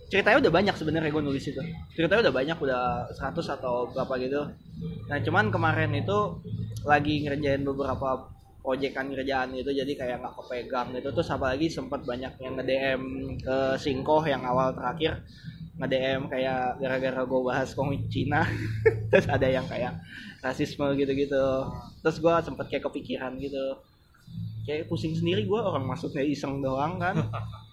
ceritanya udah banyak sebenarnya gue nulis itu. Ceritanya udah banyak udah 100 atau berapa gitu. Nah cuman kemarin itu lagi ngerjain beberapa proyekan kerjaan itu jadi kayak nggak kepegang gitu. Terus apalagi sempat banyak yang nge DM ke Singkoh yang awal terakhir nge DM kayak gara-gara gue bahas komik Cina. Terus ada yang kayak rasisme gitu-gitu. Terus gue sempet kayak kepikiran gitu. Kayak pusing sendiri gue orang maksudnya iseng doang kan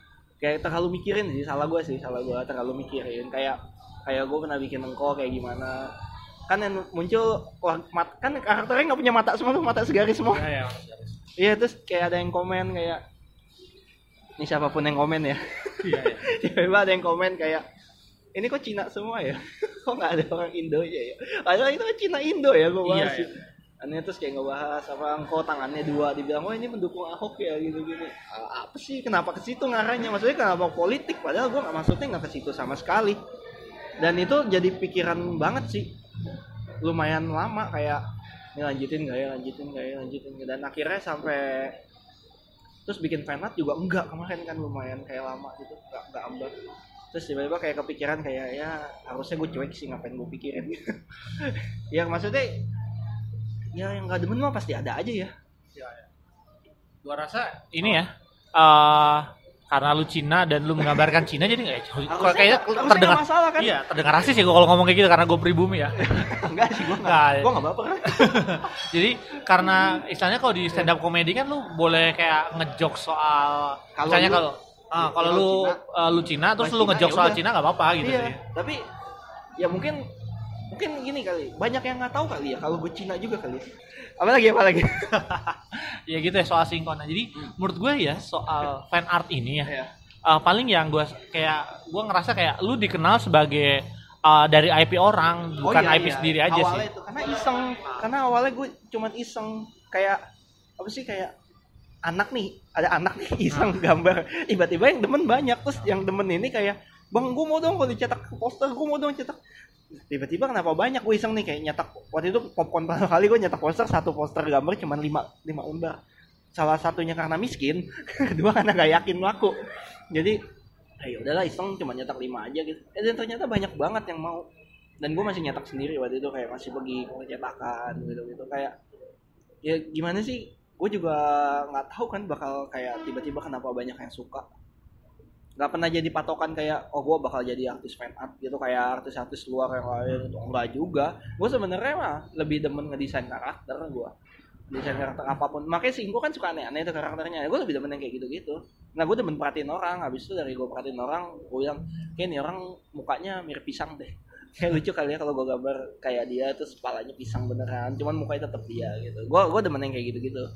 kayak terlalu mikirin sih salah gue sih salah gue terlalu mikirin. Kayak kayak gue pernah bikin engkau kayak gimana. Kan yang muncul wah, mat, kan karakternya nggak punya mata semua tuh mata segaris semua. Ya, ya. iya terus kayak ada yang komen kayak ini siapa pun yang komen ya. Iya, iya. tiba-tiba ada yang komen kayak ini kok Cina semua ya? Kok nggak ada orang Indo ya ya? Padahal itu kan Cina Indo ya gue bahas Iya, aneh terus kayak ngebahas apa engkau tangannya dua dibilang oh ini mendukung Ahok ya gitu gini apa sih? Kenapa ke situ ngarahnya? Maksudnya kenapa politik? Padahal gue nggak maksudnya nggak ke situ sama sekali. Dan itu jadi pikiran banget sih. Lumayan lama kayak ini lanjutin nggak ya lanjutin nggak ya lanjutin nggak? dan akhirnya sampai terus bikin fanart juga enggak kemarin kan lumayan kayak lama gitu nggak nggak ambak terus tiba-tiba kayak kepikiran kayak ya harusnya gue cuek sih ngapain gue pikirin? Ya maksudnya ya yang nggak demen mah pasti ada aja ya Gua rasa ini ya eh karena lu Cina dan lu menggambarkan Cina jadi nggak ya? Kayaknya terdengar masalah kan? Iya, terdengar rasis ya gua kalau ngomong kayak gitu karena gue pribumi ya. enggak sih gue Nggak. nggak gue nggak baper jadi karena istilahnya kalau di stand up comedy kan lu boleh kayak ngejok soal Kalau misalnya lu- kalau ah, kalau lu Cina- eh, lu Cina terus Bahas lu Cina, ngejok ya soal. Cina nggak apa-apa gitu iya sih. tapi ya mungkin mungkin gini kali banyak yang nggak tahu kali ya kalau gue Cina juga kali apalagi apalagi ya gitu ya soal singkong. Nah, jadi menurut gue ya soal fan art ini ya ya eh, paling yang gue kayak gue ngerasa kayak lu dikenal sebagai eh, dari IP orang bukan iya, IP iya. sendiri aja awalnya sih. itu karena iseng karena awalnya gue cuman iseng kayak apa sih kayak anak nih ada anak nih iseng gambar tiba-tiba yang demen banyak terus yang demen ini kayak bang gue mau dong kalau dicetak poster gue mau dong cetak tiba-tiba kenapa banyak gue iseng nih kayak nyetak waktu itu popcorn pertama kali gue nyetak poster satu poster gambar cuman lima lima lembar salah satunya karena miskin kedua karena gak yakin laku. Jadi ayo udahlah iseng cuma nyetak lima aja gitu. Eh, dan ternyata banyak banget yang mau. Dan gue masih nyetak sendiri waktu itu kayak masih pergi ke cetakan gitu gitu kayak ya gimana sih gue juga nggak tahu kan bakal kayak tiba-tiba kenapa banyak yang suka nggak pernah jadi patokan kayak oh gue bakal jadi artis fan art gitu kayak artis-artis luar yang lain itu enggak juga. Gue sebenarnya mah lebih demen ngedesain karakter gue desain karakter apa pun. Makanya sih gue kan suka aneh-aneh itu karakternya. Gue lebih demen yang kayak gitu-gitu. Nah gue demen perhatiin orang. Habis itu dari gue perhatiin orang gue bilang kayak nih orang mukanya mirip pisang deh. Kayak lucu kali ya kalau gue gambar kayak dia terus kepalanya pisang beneran cuman mukanya tetap dia gitu. Gue gue demen yang kayak gitu-gitu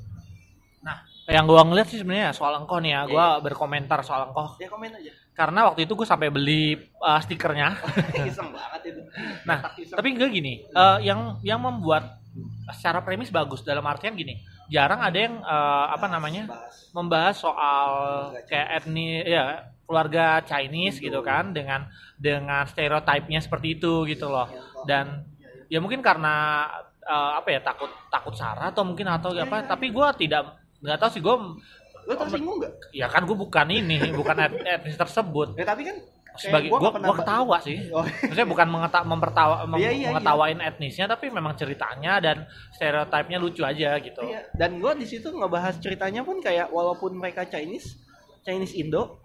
yang gua ngeliat sih sebenarnya soal engkau nih ya. Gua Iya. berkomentar soal engkau. Ya komen aja. Karena waktu itu gue sampai beli uh, stikernya. Iseng banget itu. Nah, iseng. tapi enggak gini. Eh, yang yang membuat secara premis bagus dalam artian gini. Jarang ada yang eh, apa namanya Bahas. membahas soal kayak etnis ya keluarga Chinese gitu kan dengan dengan stereotipnya seperti itu gitu loh. Dan ya mungkin karena eh, apa ya takut takut sarah atau mungkin atau Iya, apa iya. tapi gue tidak nggak tahu sih gue lo tersinggung nggak? Ya kan gue bukan ini bukan et- etnis tersebut. Ya tapi kan sebagai gua gue pernah- ketawa sih. Oh, maksudnya bukan mengeta mempertawa mem- Iya, iya, mengetawain etnisnya tapi memang ceritanya dan stereotipnya lucu aja gitu. Iya. dan gue di situ ngebahas ceritanya pun kayak walaupun mereka Chinese Chinese Indo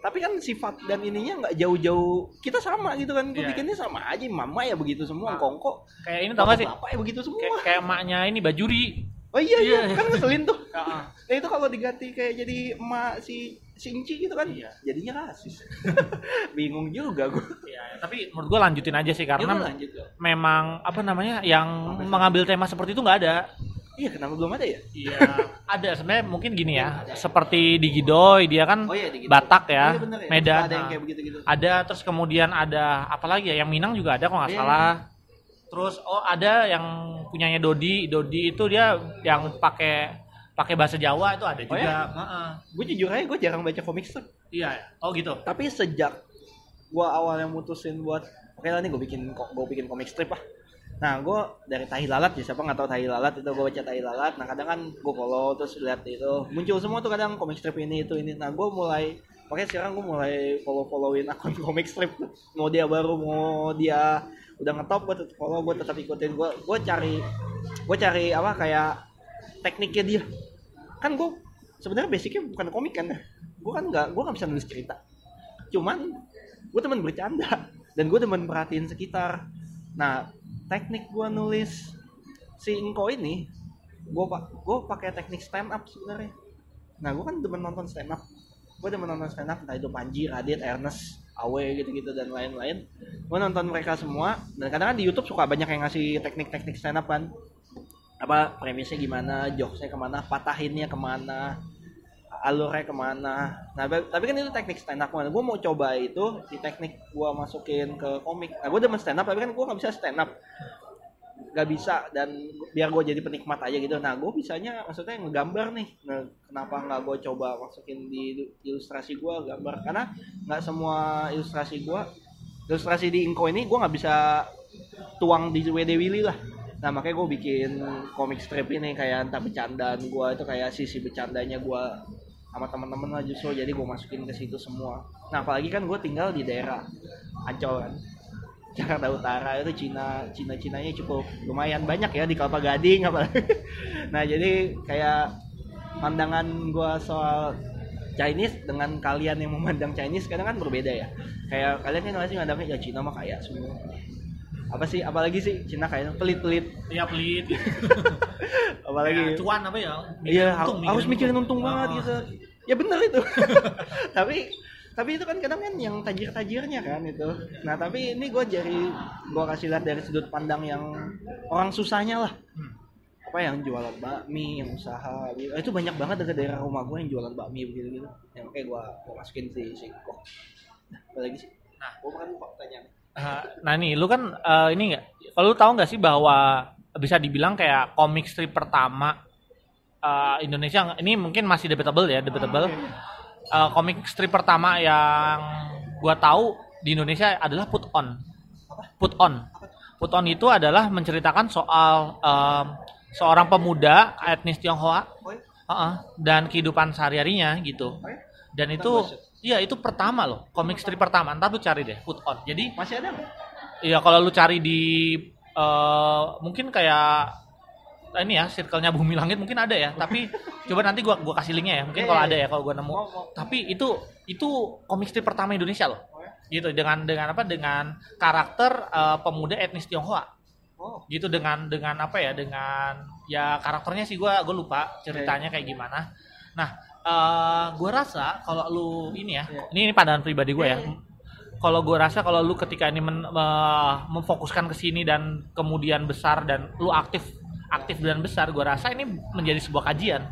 tapi kan sifat dan ininya nggak jauh-jauh kita sama gitu kan. Gue Iya, bikinnya sama aja mama ya begitu semua Nah. kongko kayak ini tau gak sih? bapak ya begitu semua. kayak, kayak emaknya ini bajuri oh iya iya Iya. kan ngeselin tuh nah itu kalau diganti kayak jadi emak si si Inci gitu kan Iya. jadinya rasis bingung juga gue Ya, tapi menurut gue lanjutin aja sih karena Iya, lanjut memang apa namanya yang Sampai mengambil tema seperti itu nggak ada iya kenapa belum ada ya Iya, ada sebenarnya mungkin gini ya, seperti di Gidoy dia kan oh iya di. Batak ya, Iya, bener ya. Medan. ada yang kayak begitu gitu ada terus kemudian ada apa lagi ya, yang Minang juga ada kalau nggak Iya. salah. Terus oh ada yang punyanya Dodi, Dodi itu dia yang pakai pakai bahasa Jawa itu ada Oh, juga. ya? Heeh. gue jujur aja gue jarang baca komik strip Iya, ya. oh gitu. tapi sejak gua awalnya mutusin buat oke lah nih gue bikin gue bikin komik strip ah nah gue dari tahi lalat ya siapa nggak tahu tahi lalat itu gue baca tahi lalat nah kadang kan gue follow terus lihat itu muncul semua tuh kadang komik strip ini itu ini nah gue mulai makanya sekarang gue mulai follow followin akun komik strip tuh. mau dia baru mau dia udah ngetop gue tetap follow gue tetap ikutin. Gue gue cari gue cari apa kayak tekniknya dia. Kan gue sebenarnya basicnya bukan komik kan. Gue kan nggak gue nggak bisa nulis cerita. Cuman gue temen bercanda. Dan gue temen perhatiin sekitar. Nah teknik gue nulis si Engko ini gue pak gue pakai teknik stand up sebenarnya. Nah gue kan demen nonton stand up. Gue demen nonton stand up entah itu Panji, Radit, Ernest, Awe gitu-gitu dan lain-lain gue nonton mereka semua dan kadang kan di YouTube suka banyak yang ngasih teknik-teknik stand up kan apa premisnya gimana, jokesnya ke mana, patahinnya ke mana, alurnya ke mana. Nah, tapi kan itu teknik stand up. Gue mau coba itu di teknik gue masukin ke komik. Nah, gue demen stand up, tapi kan gue nggak bisa stand up. Gak bisa dan biar gue jadi penikmat aja gitu. Nah, gue bisanya maksudnya ngegambar nih. Nah, kenapa nggak gue coba masukin di ilustrasi gue gambar? Karena nggak semua ilustrasi gue, ilustrasi di Inko ini gue nggak bisa tuang di WD Willy lah. Nah makanya gue bikin komik strip ini kayak entah bercandaan gue itu kayak sisi bercandanya gue sama teman-teman lah justru jadi gue masukin ke situ semua. Nah apalagi kan gue tinggal di daerah Ancol kan, Jakarta Utara itu Cina Cina Cinanya cukup lumayan banyak ya di Kelapa Gading apalagi. nah jadi kayak pandangan gue soal Chinese dengan kalian yang memandang Chinese kadang kan berbeda ya. Kayak kalian kan masih mandangnya ya Cina mah kaya semua. Apa sih apalagi sih Cina kayak pelit-pelit Iya pelit. apalagi Ya, cuan apa ya? iya harus, mikirin untung Ah. banget gitu ya bener itu tapi tapi itu kan kadang kan yang tajir-tajirnya kan itu nah tapi ini gue jadi gue kasih lihat dari sudut pandang yang orang susahnya lah apa yang jualan bakmi yang usaha gitu. itu banyak banget dekat daerah rumah gue yang jualan bakmi begitu gitu yang kayak gue gue masukin si si kok nah, apa lagi sih Nah. gue kan lupa pertanyaan Uh, nah nih, lu kan uh, ini nggak? Kalau lu tahu nggak sih bahwa bisa dibilang kayak komik strip pertama uh, Indonesia ini mungkin masih debatable ya, debatable. Uh, komik strip pertama yang gua tahu di Indonesia adalah Put On. Put On. Put On itu adalah menceritakan soal um, seorang pemuda etnis Tionghoa iya? uh-uh, dan kehidupan sehari-harinya gitu. Dan itu. Iya itu pertama loh, komik strip pertama. Ntar lu cari deh, Put On. Jadi masih ada Iya kalau lu cari di eh, mungkin kayak ini ya circle-nya bumi langit mungkin ada ya tapi coba nanti gua gua kasih linknya ya mungkin kalau iya, ada iya. ya kalau gua nemu. Tapi itu itu komik strip pertama Indonesia loh. Oh, ya? gitu dengan dengan apa dengan karakter eh, pemuda etnis Tionghoa. Oh, gitu dengan dengan apa ya dengan ya karakternya sih gua gue lupa ceritanya Iya, kayak gimana. Nah eh gua rasa kalau lu ini ya ini, ini pandangan pribadi gue ya. Kalau gue rasa kalau lu ketika ini men- me- memfokuskan ke sini dan kemudian besar dan lu aktif aktif dan besar gue rasa ini menjadi sebuah kajian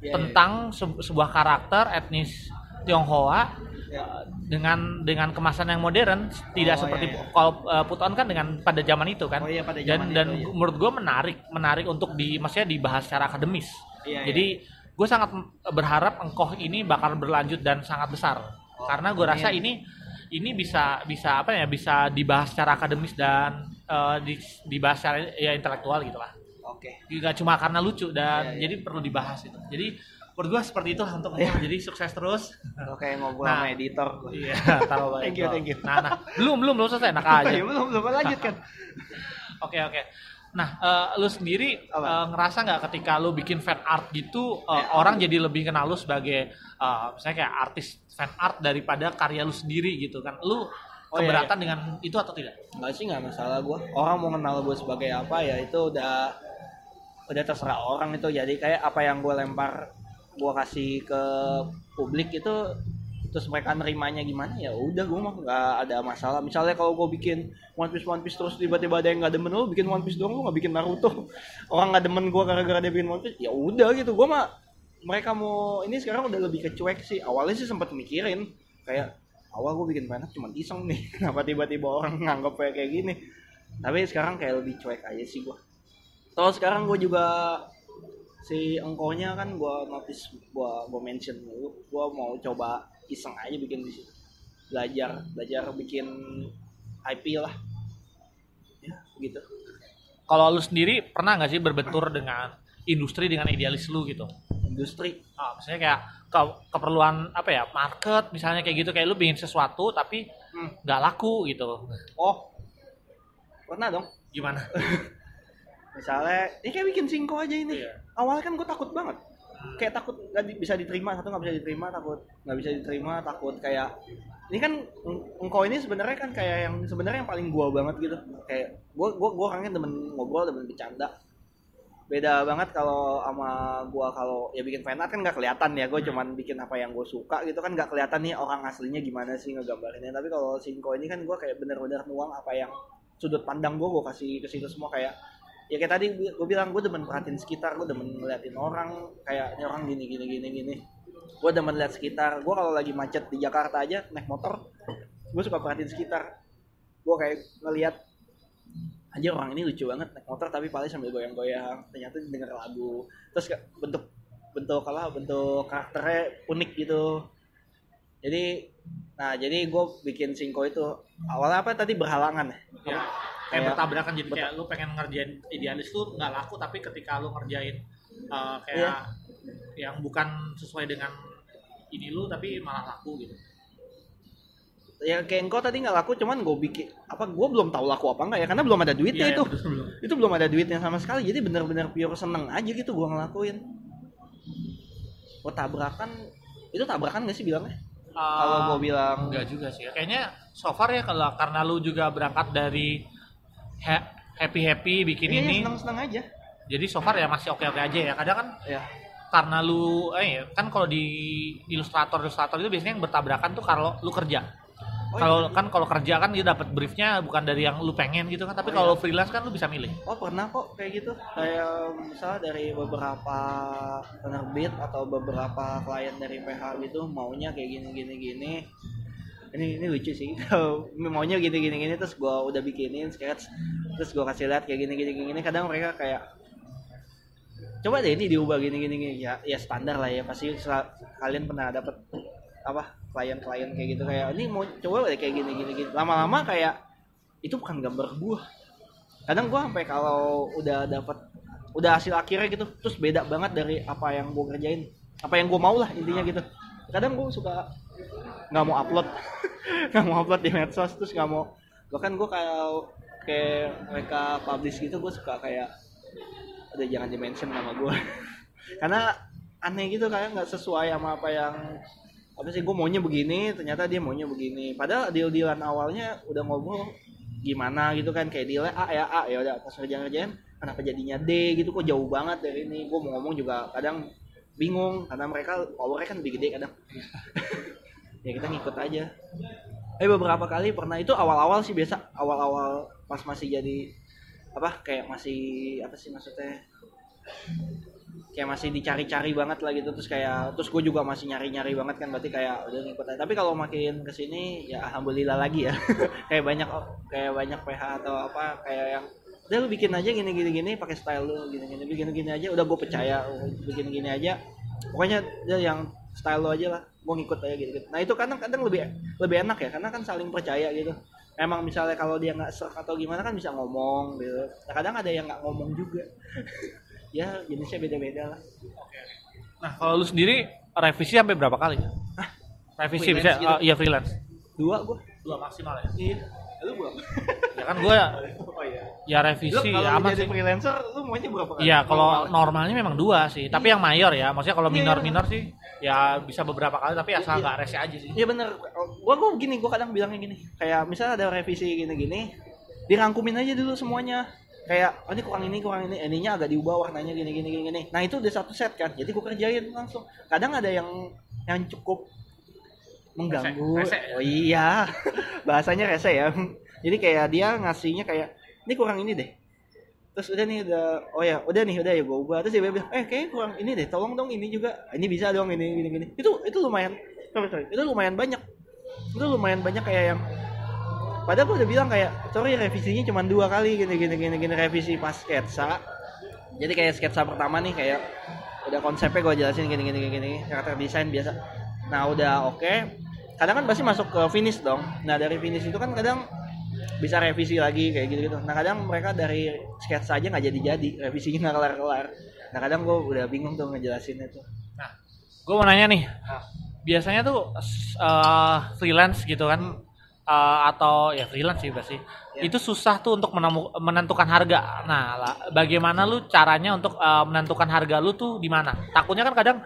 Iya, tentang se- sebuah karakter etnis Tionghoa ya. dengan dengan kemasan yang modern tidak Oh, seperti iya, iya. kalau uh, Puton kan dengan pada zaman itu kan Oh iya pada dan zaman dan itu, iya. menurut gue menarik menarik untuk di maksudnya dibahas secara akademis Iya, jadi gue sangat berharap engkoh ini bakal berlanjut dan sangat besar Oh, karena gue rasa amin. ini ini bisa bisa apa ya bisa dibahas secara akademis dan uh, di- dibahas secara ya intelektual gitu Oke. nggak cuma karena lucu dan Iya, iya. jadi perlu dibahas itu jadi menurut gue seperti itu untuk Iya. jadi sukses terus Oke, ngobrol Nah. sama editor. iya taruh Thank you, thank you. nah, nah belum belum belum selesai nak aja Iya, belum belum lanjut kan. Oke oke. Nah, eh, lu sendiri eh, ngerasa nggak ketika lu bikin fan art gitu eh, Ya. orang jadi lebih kenal lu sebagai eh, misalnya kayak artis fan art daripada karya lu sendiri gitu kan? Lu Oh, iya, keberatan dengan itu atau tidak? Enggak sih nggak masalah gue. Orang mau kenal gue sebagai apa ya itu udah udah terserah orang itu. Jadi kayak apa yang gue lempar gue kasih ke publik itu terus mereka nerimanya gimana ya udah gue mah nggak ada masalah. Misalnya kalau gue bikin One Piece One Piece terus tiba-tiba ada yang nggak demen lu bikin One Piece doang lu nggak bikin Naruto. Orang nggak demen gue gara-gara dia bikin One Piece ya udah gitu. Gue mah mereka mau ini sekarang udah lebih kecuek sih. Awalnya sih sempat mikirin kayak awal gue bikin penat cuma iseng nih kenapa tiba-tiba orang nganggap kayak kayak gini tapi sekarang kayak lebih cuek aja sih gue terus sekarang gue juga si engkonya kan gue notice gue gue mention dulu gue mau coba iseng aja bikin di situ. Belajar belajar bikin IP lah. Ya begitu Kalau lu sendiri pernah nggak sih berbentur dengan industri dengan idealis lu gitu? industri. Ah, misalnya kayak ke- keperluan apa ya market misalnya kayak gitu kayak lu bikin sesuatu tapi hmm. nggak laku gitu. Oh. Pernah dong. Gimana? misalnya ini kayak bikin singko aja ini. Iya. awalnya kan gue takut banget. Kayak takut nggak di- bisa diterima satu nggak bisa diterima takut nggak bisa diterima takut kayak ini kan eng- engkau ini sebenarnya kan kayak yang sebenarnya yang paling gua banget gitu. Kayak gua gua gua orangnya demen ngobrol demen bercanda. Beda banget kalau sama gua kalau ya bikin fan art kan nggak kelihatan ya gue cuman bikin apa yang gue suka gitu kan nggak kelihatan nih orang aslinya gimana sih ngegambarinnya. Tapi kalau singko ini kan gua kayak bener-bener nuang apa yang sudut pandang gue gue kasih ke situ semua kayak ya kayak tadi gue bilang gue demen perhatiin sekitar gue demen ngeliatin orang kayak ini orang gini gini gini gini. Gue demen lihat sekitar. Gue kalau lagi macet di Jakarta aja naik motor gue suka perhatiin sekitar. Gue kayak ngeliat aja orang ini lucu banget naik motor tapi paling sambil goyang-goyang. Ternyata denger lagu. Terus bentuk bentuk apa bentuk karakternya unik gitu. Jadi nah jadi gue bikin singko itu. Awalnya apa? Tadi berhalangan. Ya kayak bertabrakan jadi kayak lu pengen ngerjain idealis tuh nggak laku tapi ketika lu ngerjain uh, kayak Iya. yang bukan sesuai dengan ini lu tapi malah laku gitu. Ya kayak engkau tadi nggak laku cuman gue bikin apa gue belum tahu laku apa enggak ya karena belum ada duitnya Iya, itu. betul, belum. itu belum ada duitnya sama sekali jadi bener-bener pure seneng aja gitu gue ngelakuin. Oh tabrakan itu tabrakan gak sih bilangnya? Kalau Uh, gue bilang enggak juga sih kayaknya so far ya kalau karena lu juga berangkat dari happy happy bikin Iya, ini. seneng seneng aja. Jadi so far ya masih oke oke aja ya. Kadang kan ya karena lu eh kan kalau di ilustrator ilustrator itu biasanya yang bertabrakan tuh kalau lu kerja. Oh, kalau iya. kan kalau kerja kan dia dapat briefnya bukan dari yang lu pengen gitu kan. Tapi Oh, kalau iya. freelance kan lu bisa milih. Oh pernah kok kayak gitu. Kayak misalnya dari beberapa penerbit atau beberapa klien dari PH gitu maunya kayak gini gini gini ini ini lucu sih. Maunya gini gini gini terus gua udah bikinin sketch terus gua kasih lihat kayak gini gini gini kadang mereka kayak coba deh ini diubah gini gini gini. Ya ya standar lah ya pasti kalian pernah dapet apa klien-klien kayak gitu kayak ini mau coba deh kayak gini gini gini. Lama-lama kayak itu bukan gambar gua. Kadang gua sampai kalau udah dapat udah hasil akhirnya gitu terus beda banget dari apa yang gua kerjain apa yang gua mau lah intinya gitu. Kadang gua suka nggak mau upload. Nggak mau upload di medsos terus nggak mau bahkan gua kalau kayak mereka publish gitu gua suka kayak udah jangan dimention nama gue karena aneh gitu kayak nggak sesuai sama apa yang apa sih gue maunya begini ternyata dia maunya begini. Padahal deal dealan awalnya udah ngobrol gimana? gitu kan kayak dealnya A ya A. Ya udah pas kerjaan kerjaan kenapa jadinya D gitu kok jauh banget dari ini. Gue mau ngomong juga kadang bingung karena mereka powernya kan lebih gede kadang ya kita ngikut aja. Eh beberapa kali pernah itu awal-awal sih biasa awal-awal pas masih jadi apa kayak masih apa sih maksudnya? Kayak masih dicari-cari banget lah gitu terus kayak terus gue juga masih nyari-nyari banget kan berarti kayak udah ngikut aja. Tapi kalau makin ke sini ya alhamdulillah lagi ya. Kayak banyak kayak banyak PH atau apa kayak yang udah lu bikin aja gini gini gini pakai style lu gini gini bikin gini aja udah gue percaya bikin gini aja. Pokoknya dia yang style lu aja lah gue ngikut aja gitu, gitu. Nah itu kadang-kadang lebih lebih enak ya karena kan saling percaya gitu. Emang misalnya kalau dia nggak serak atau gimana kan bisa ngomong gitu. Nah, kadang ada yang nggak ngomong juga. Ya jenisnya beda-beda lah. Nah, kalau lu sendiri revisi sampai berapa kali? revisi freelance bisa gitu? oh, iya freelance. dua gue Dua maksimal ya. iya lu berapa Ya kan gue ya, oh iya ya lu revisi kalau ya lu aman jadi sih. freelancer lu maunya berapa kali Iya, kalau Normal. normalnya memang dua sih. Tapi yang mayor ya, maksudnya kalau Iya, iya. minor-minor sih ya bisa beberapa kali tapi asal Iya. nggak rese aja sih. Iya bener, gua gua gini, gua kadang bilangnya gini, kayak misalnya ada revisi gini-gini, dirangkumin aja dulu semuanya. Kayak, oh ini kurang ini, kurang ini, ininya agak diubah warnanya gini, gini, gini, gini. Nah itu udah satu set kan, jadi gua kerjain langsung. Kadang ada yang yang cukup mengganggu. Rese. Oh iya, bahasanya rese ya. Jadi kayak dia ngasihnya kayak, ini kurang ini deh. Terus udah nih udah, oh ya udah nih udah ya gua ubah. Terus dia bilang, eh kayaknya kurang ini deh, tolong dong ini juga. Ini bisa dong ini, gini, gini. Itu itu lumayan, sorry, sorry, itu lumayan banyak. Itu lumayan banyak kayak yang Padahal gue udah bilang kayak, sorry revisinya cuma dua kali gini gini gini gini revisi pas sketsa. Jadi kayak sketsa pertama nih kayak udah konsepnya gue jelasin gini gini gini gini karakter desain biasa. Nah udah oke. Kadang kan pasti masuk ke finish dong. Nah dari finish itu kan kadang bisa revisi lagi kayak gitu gitu. Nah kadang mereka dari sketsa aja nggak jadi jadi revisinya nggak kelar kelar. Nah kadang gue udah bingung tuh ngejelasinnya tuh. Nah, gue mau nanya nih. Biasanya tuh eh, freelance gitu kan eh, atau ya freelance sih pasti. Ya. Itu susah tuh untuk menemu- menentukan harga. Nah, lah, bagaimana lu caranya untuk eh, menentukan harga lu tuh di mana? Takutnya kan kadang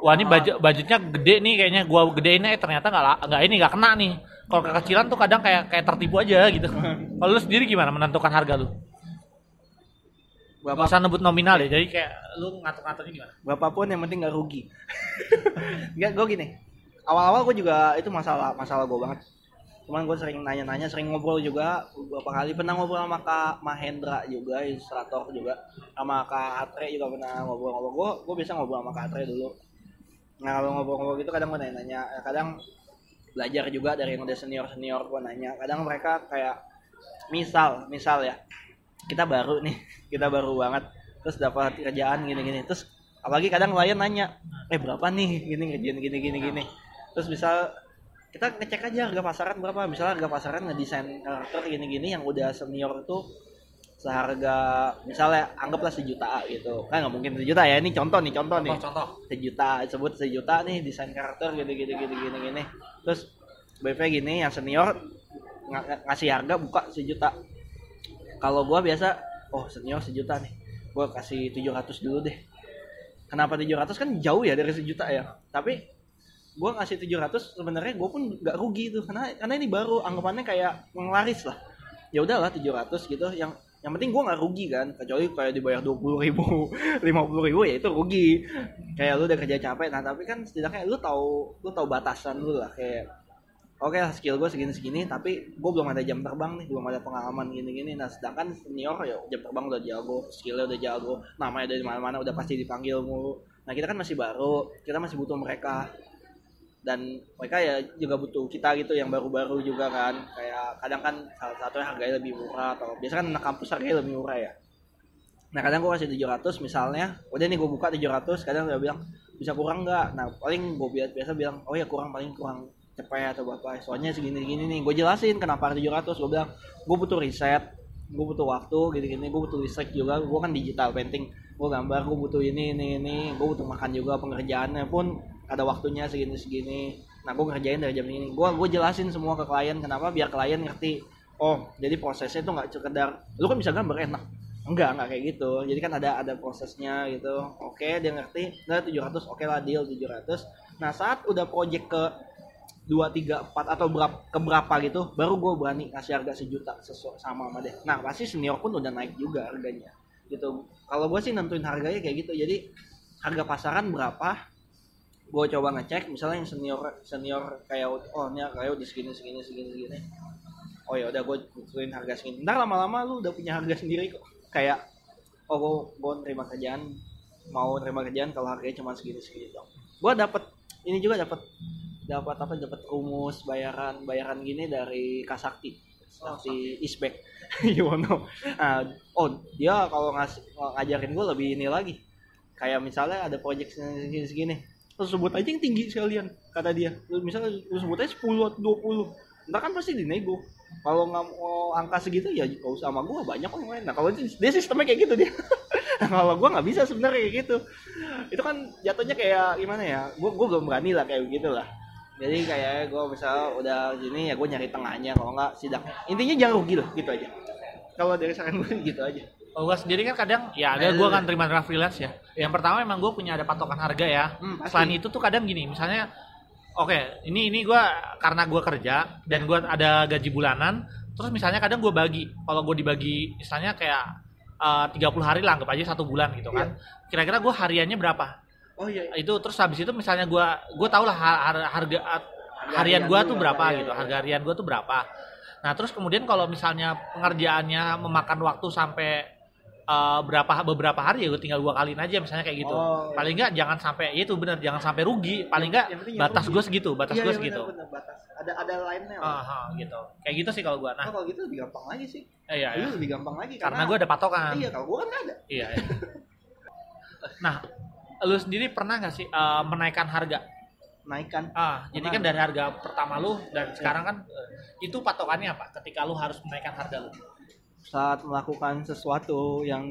wah ini budget budgetnya gede nih kayaknya. Gua gedeinnya eh ternyata nggak nggak ini nggak kena nih. Kalau kekecilan tuh kadang kayak kayak tertipu aja gitu. Kalau lu sendiri gimana menentukan harga lu? Gak Bapak usah nebut nominal deh, jadi kayak lu ngatur-ngaturnya gimana? berapapun yang penting nggak rugi. Nggak gue gini. Awal-awal gue juga itu masalah masalah gue banget. Cuman gue sering nanya-nanya sering ngobrol juga. Beberapa kali pernah ngobrol sama kak Mahendra juga ilustrator juga. Sama kak Atre juga pernah ngobrol-ngobrol. Gue gue biasa ngobrol sama kak Atre dulu nah kalau ngobrol-ngobrol gitu kadang gue nanya-nanya. Ya, kadang belajar juga dari yang udah senior senior gue nanya. Kadang mereka kayak misal misal ya kita baru nih kita baru banget terus dapat kerjaan gini-gini. Terus apalagi kadang klien nanya eh berapa nih gini ngerjain gini gini? Gini terus misal kita ngecek aja harga pasaran berapa. Misalnya harga pasaran ngedesain karakter gini-gini yang udah senior itu seharga misalnya anggaplah sejuta gitu. Kan nggak mungkin sejuta ya ini contoh nih contoh nih. Contoh. sejuta sebut sejuta nih desain karakter gini gini gini gini gini. Terus BP gini yang senior ng- ngasih harga buka sejuta. Kalau gua biasa oh senior sejuta nih. Gua kasih 700 dulu deh. Kenapa 700 kan jauh ya dari sejuta ya. Tapi gua ngasih 700 sebenarnya gua pun nggak rugi tuh. Karena karena ini baru anggapannya kayak menglaris lah. Ya udahlah 700 gitu. Yang yang penting gua nggak rugi kan kecuali kayak dibayar dua puluh ribu lima puluh ribu ya itu rugi. Kayak lu udah kerja capek nah tapi kan setidaknya lu tahu lu tahu batasan lu lah kayak oke lah skill gue segini segini tapi gue belum ada jam terbang nih belum ada pengalaman gini gini nah sedangkan senior ya jam terbang udah jago skillnya udah jago namanya dari mana mana udah pasti dipanggil mulu. Nah kita kan masih baru kita masih butuh mereka dan mereka ya juga butuh kita gitu yang baru-baru juga kan. Kayak kadang kan salah satunya harganya lebih murah atau biasa kan anak kampus harganya lebih murah ya. Nah kadang gue kasih 700 misalnya udah nih gue buka 700 kadang dia bilang bisa kurang nggak? Nah paling gue biasa, biasa bilang oh ya kurang paling kurang cepet atau apa soalnya segini gini nih gue jelasin kenapa 700 gue bilang gue butuh riset gue butuh waktu gini gini gue butuh listrik juga gue kan digital painting gue gambar gue butuh ini ini ini gue butuh makan juga pengerjaannya pun ada waktunya segini segini nah gue ngerjain dari jam ini. Gue gue jelasin semua ke klien kenapa? Biar klien ngerti. Oh jadi prosesnya itu nggak sekedar lu kan bisa gambar enak. Enggak enggak kayak gitu. Jadi kan ada ada prosesnya gitu. Oke dia ngerti. Nah 700 oke lah deal 700 nah saat udah project ke dua tiga empat atau berapa ke berapa gitu baru gue berani ngasih harga sejuta sesuai sama sama deh nah pasti senior pun udah naik juga harganya. Gitu. Kalau gue sih nentuin harganya kayak gitu. Jadi harga pasaran berapa gue coba ngecek misalnya yang senior senior kayak oh ini kayak udah segini segini segini segini. Oh ya udah gue tentuin harga segini. Ntar lama-lama lu udah punya harga sendiri kok. Kayak oh gue gue terima kerjaan mau terima kerjaan kalau harganya cuma segini segini dong gue dapet ini juga dapat dapat apa dapat rumus bayaran bayaran gini dari Kasakti. Sakti Isbek Yono nah, oh dia kalau ngasih ngajarin gue lebih ini lagi. Kayak misalnya ada project segini segini sebut aja yang tinggi sekalian kata dia. Lu misalnya lu sebut aja 10 atau 20 entar kan pasti dinego. Kalau nggak mau angka segitu ya usah sama gue banyak kok yang lain. Nah kalau dia dia sistemnya kayak gitu dia. Kalau gue nggak bisa sebenarnya kayak gitu. Itu kan jatuhnya kayak gimana ya? Gue gue gak berani lah kayak gitu lah jadi kayak gue misal udah gini ya gue nyari tengahnya. Kalau nggak sidak. Intinya jangan rugi lah gitu aja. Kalau dari saran gue gitu aja. Kalau gue sendiri kan kadang ya ada gue kan terima draft freelance ya. Yang pertama emang gue punya ada patokan harga ya. Hmm, pasti. Selain itu tuh kadang gini, misalnya oke ini ini gue karena gue kerja dan gue ada gaji bulanan. Terus misalnya kadang gue bagi, kalau gue dibagi misalnya kayak eh, 30 hari lah, anggap aja satu bulan gitu kan. Kira-kira gue hariannya berapa? oh iya itu terus habis itu misalnya gua gue tau lah har- har- harga harian gua tuh berapa iya, gitu iya. harga harian gua tuh berapa nah terus kemudian kalau misalnya pengerjaannya memakan waktu sampai eh, berapa beberapa hari ya gue tinggal gua kaliin aja misalnya kayak gitu Oh, iya. paling enggak jangan sampai ya itu benar jangan sampai rugi paling jangan batas gue segitu batas iya, gue iya, segitu bener, bener, batas ada ada lainnya Aha, gitu kayak gitu sih kalau gua nah Oh, kalau gitu lebih gampang lagi sih eh, iya, iya. Itu lebih gampang lagi karena gue ada patokan iya kalau gue kan nggak ada Iya. iya. nah, lu sendiri pernah nggak sih eh, menaikkan harga? naikkan Ah, jadi Pernah. kan dari harga pertama lu dan sekarang kan eh, itu patokannya apa? Ketika lu harus menaikkan harga lu. Saat melakukan sesuatu yang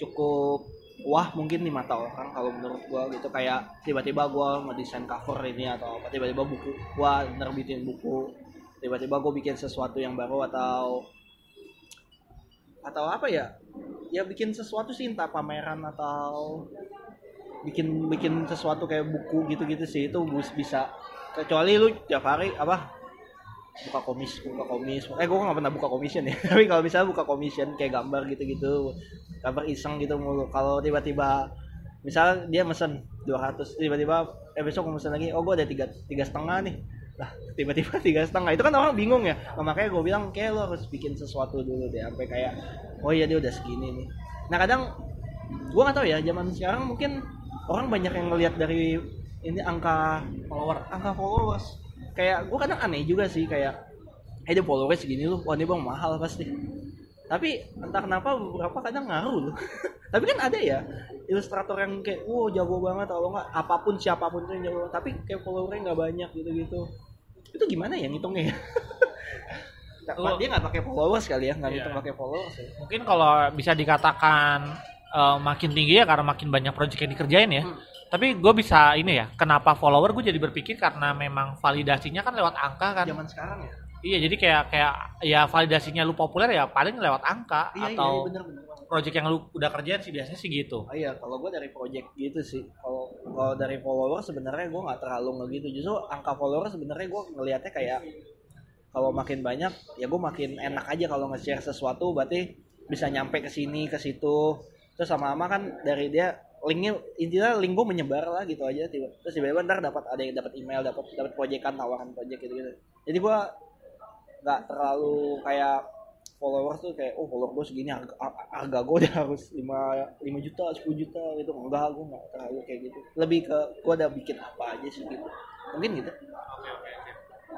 cukup wah mungkin di mata orang kalau menurut gua gitu. Kayak tiba-tiba gua ngedesain cover ini atau apa tiba-tiba buku gua nerbitin buku. Tiba-tiba gua bikin sesuatu yang baru atau atau apa ya? Ya bikin sesuatu sih entah pameran atau bikin bikin sesuatu kayak buku gitu-gitu sih. Itu bisa. Kecuali lu tiap hari apa buka komis buka komis. Eh gue nggak pernah buka commission ya. Tapi kalau misalnya buka commission kayak gambar gitu-gitu gambar iseng gitu mulu. Kalau tiba-tiba misal dia mesen 200 tiba-tiba eh besok gue mesen lagi oh gue ada tiga tiga setengah nih. Lah tiba-tiba tiga setengah. Itu kan orang bingung ya. Nah, makanya gue bilang kayak lo harus bikin sesuatu dulu deh. Sampai kayak oh iya dia udah segini nih. Nah kadang gue nggak tahu ya zaman sekarang mungkin orang banyak yang ngelihat dari ini angka follower angka followers kayak gue kadang aneh juga sih kayak eh dia followersnya segini lu wah ini bang mahal pasti tapi entah kenapa beberapa kadang ngaruh loh tapi kan ada ya ilustrator yang kayak wow jago banget kalau nggak apa pun siapa pun tuh yang jago tapi kayak followernya nggak banyak gitu gitu itu gimana ya ngitungnya ya Lu- dia nggak pakai followers kali ya nggak Iya. pakai followers ya. Mungkin kalau bisa dikatakan eh, makin tinggi ya karena makin banyak project yang dikerjain ya. Hmm. Tapi gue bisa ini ya, kenapa follower gue jadi berpikir karena memang validasinya kan lewat angka kan. zaman sekarang ya Iya, jadi kayak kayak ya validasinya lu populer ya paling lewat angka iya iya atau bener bener banget project yang lu udah kerjain sih biasanya sih gitu. Oh iya, kalau gue dari project gitu sih. Kalau kalau dari follower sebenarnya gue nggak terlalu ngegitu. Justru angka follower sebenarnya gue ngelihatnya kayak kalau makin banyak ya gue makin enak aja kalau nge-share sesuatu berarti bisa nyampe ke sini ke situ terus sama-sama kan dari dia linknya intinya link gue menyebar lah gitu aja tiba terus tiba-tiba ntar dapat ada yang dapat email dapat dapat proyekan tawaran project gitu gitu jadi gue nggak terlalu kayak followers tuh kayak oh follower gue segini harga, harga gue udah harus 5, 5 juta 10 juta gitu enggak gue nggak terlalu kayak gitu lebih ke gue udah bikin apa aja sih gitu mungkin gitu.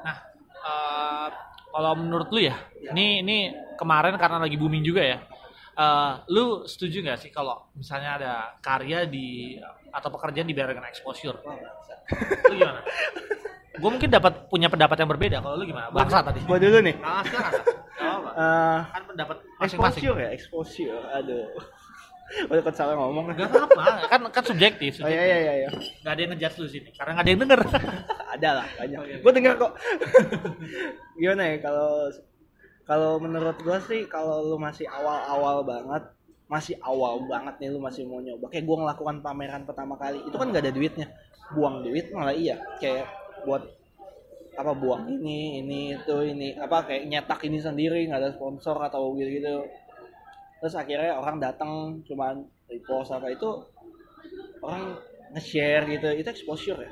Nah, eh, kalau menurut lu ya, ini ini kemarin karena lagi booming juga ya. Eh, lu setuju nggak sih kalau misalnya ada karya di atau pekerjaan dibayar dengan exposure? Lu gimana? gue mungkin dapat punya pendapat yang berbeda. Kalau lu gimana? Bangsa tadi. gue dulu nih Nah, sekarang apa? Eh, Kan pendapat masing-masing. exposure ya exposure aduh udah kan salah ngomong Gak apa-apa, kan kan subjektif. oh subjektif. iya iya iya, iya. Gak ada yang ngejudge lu sini, karena gak ada yang denger. ada lah banyak Oke. gue dengar kok gimana ya kalau kalau menurut gua sih kalau lu masih awal-awal banget masih awal banget nih lu masih mau nyoba kayak gua ngelakukan pameran pertama kali itu kan nggak ada duitnya. Buang duit malah iya kayak buat apa buang ini ini itu ini apa kayak nyetak ini sendiri nggak ada sponsor atau gitu gitu terus akhirnya orang datang cuman repost apa itu orang nge-share gitu itu exposure ya.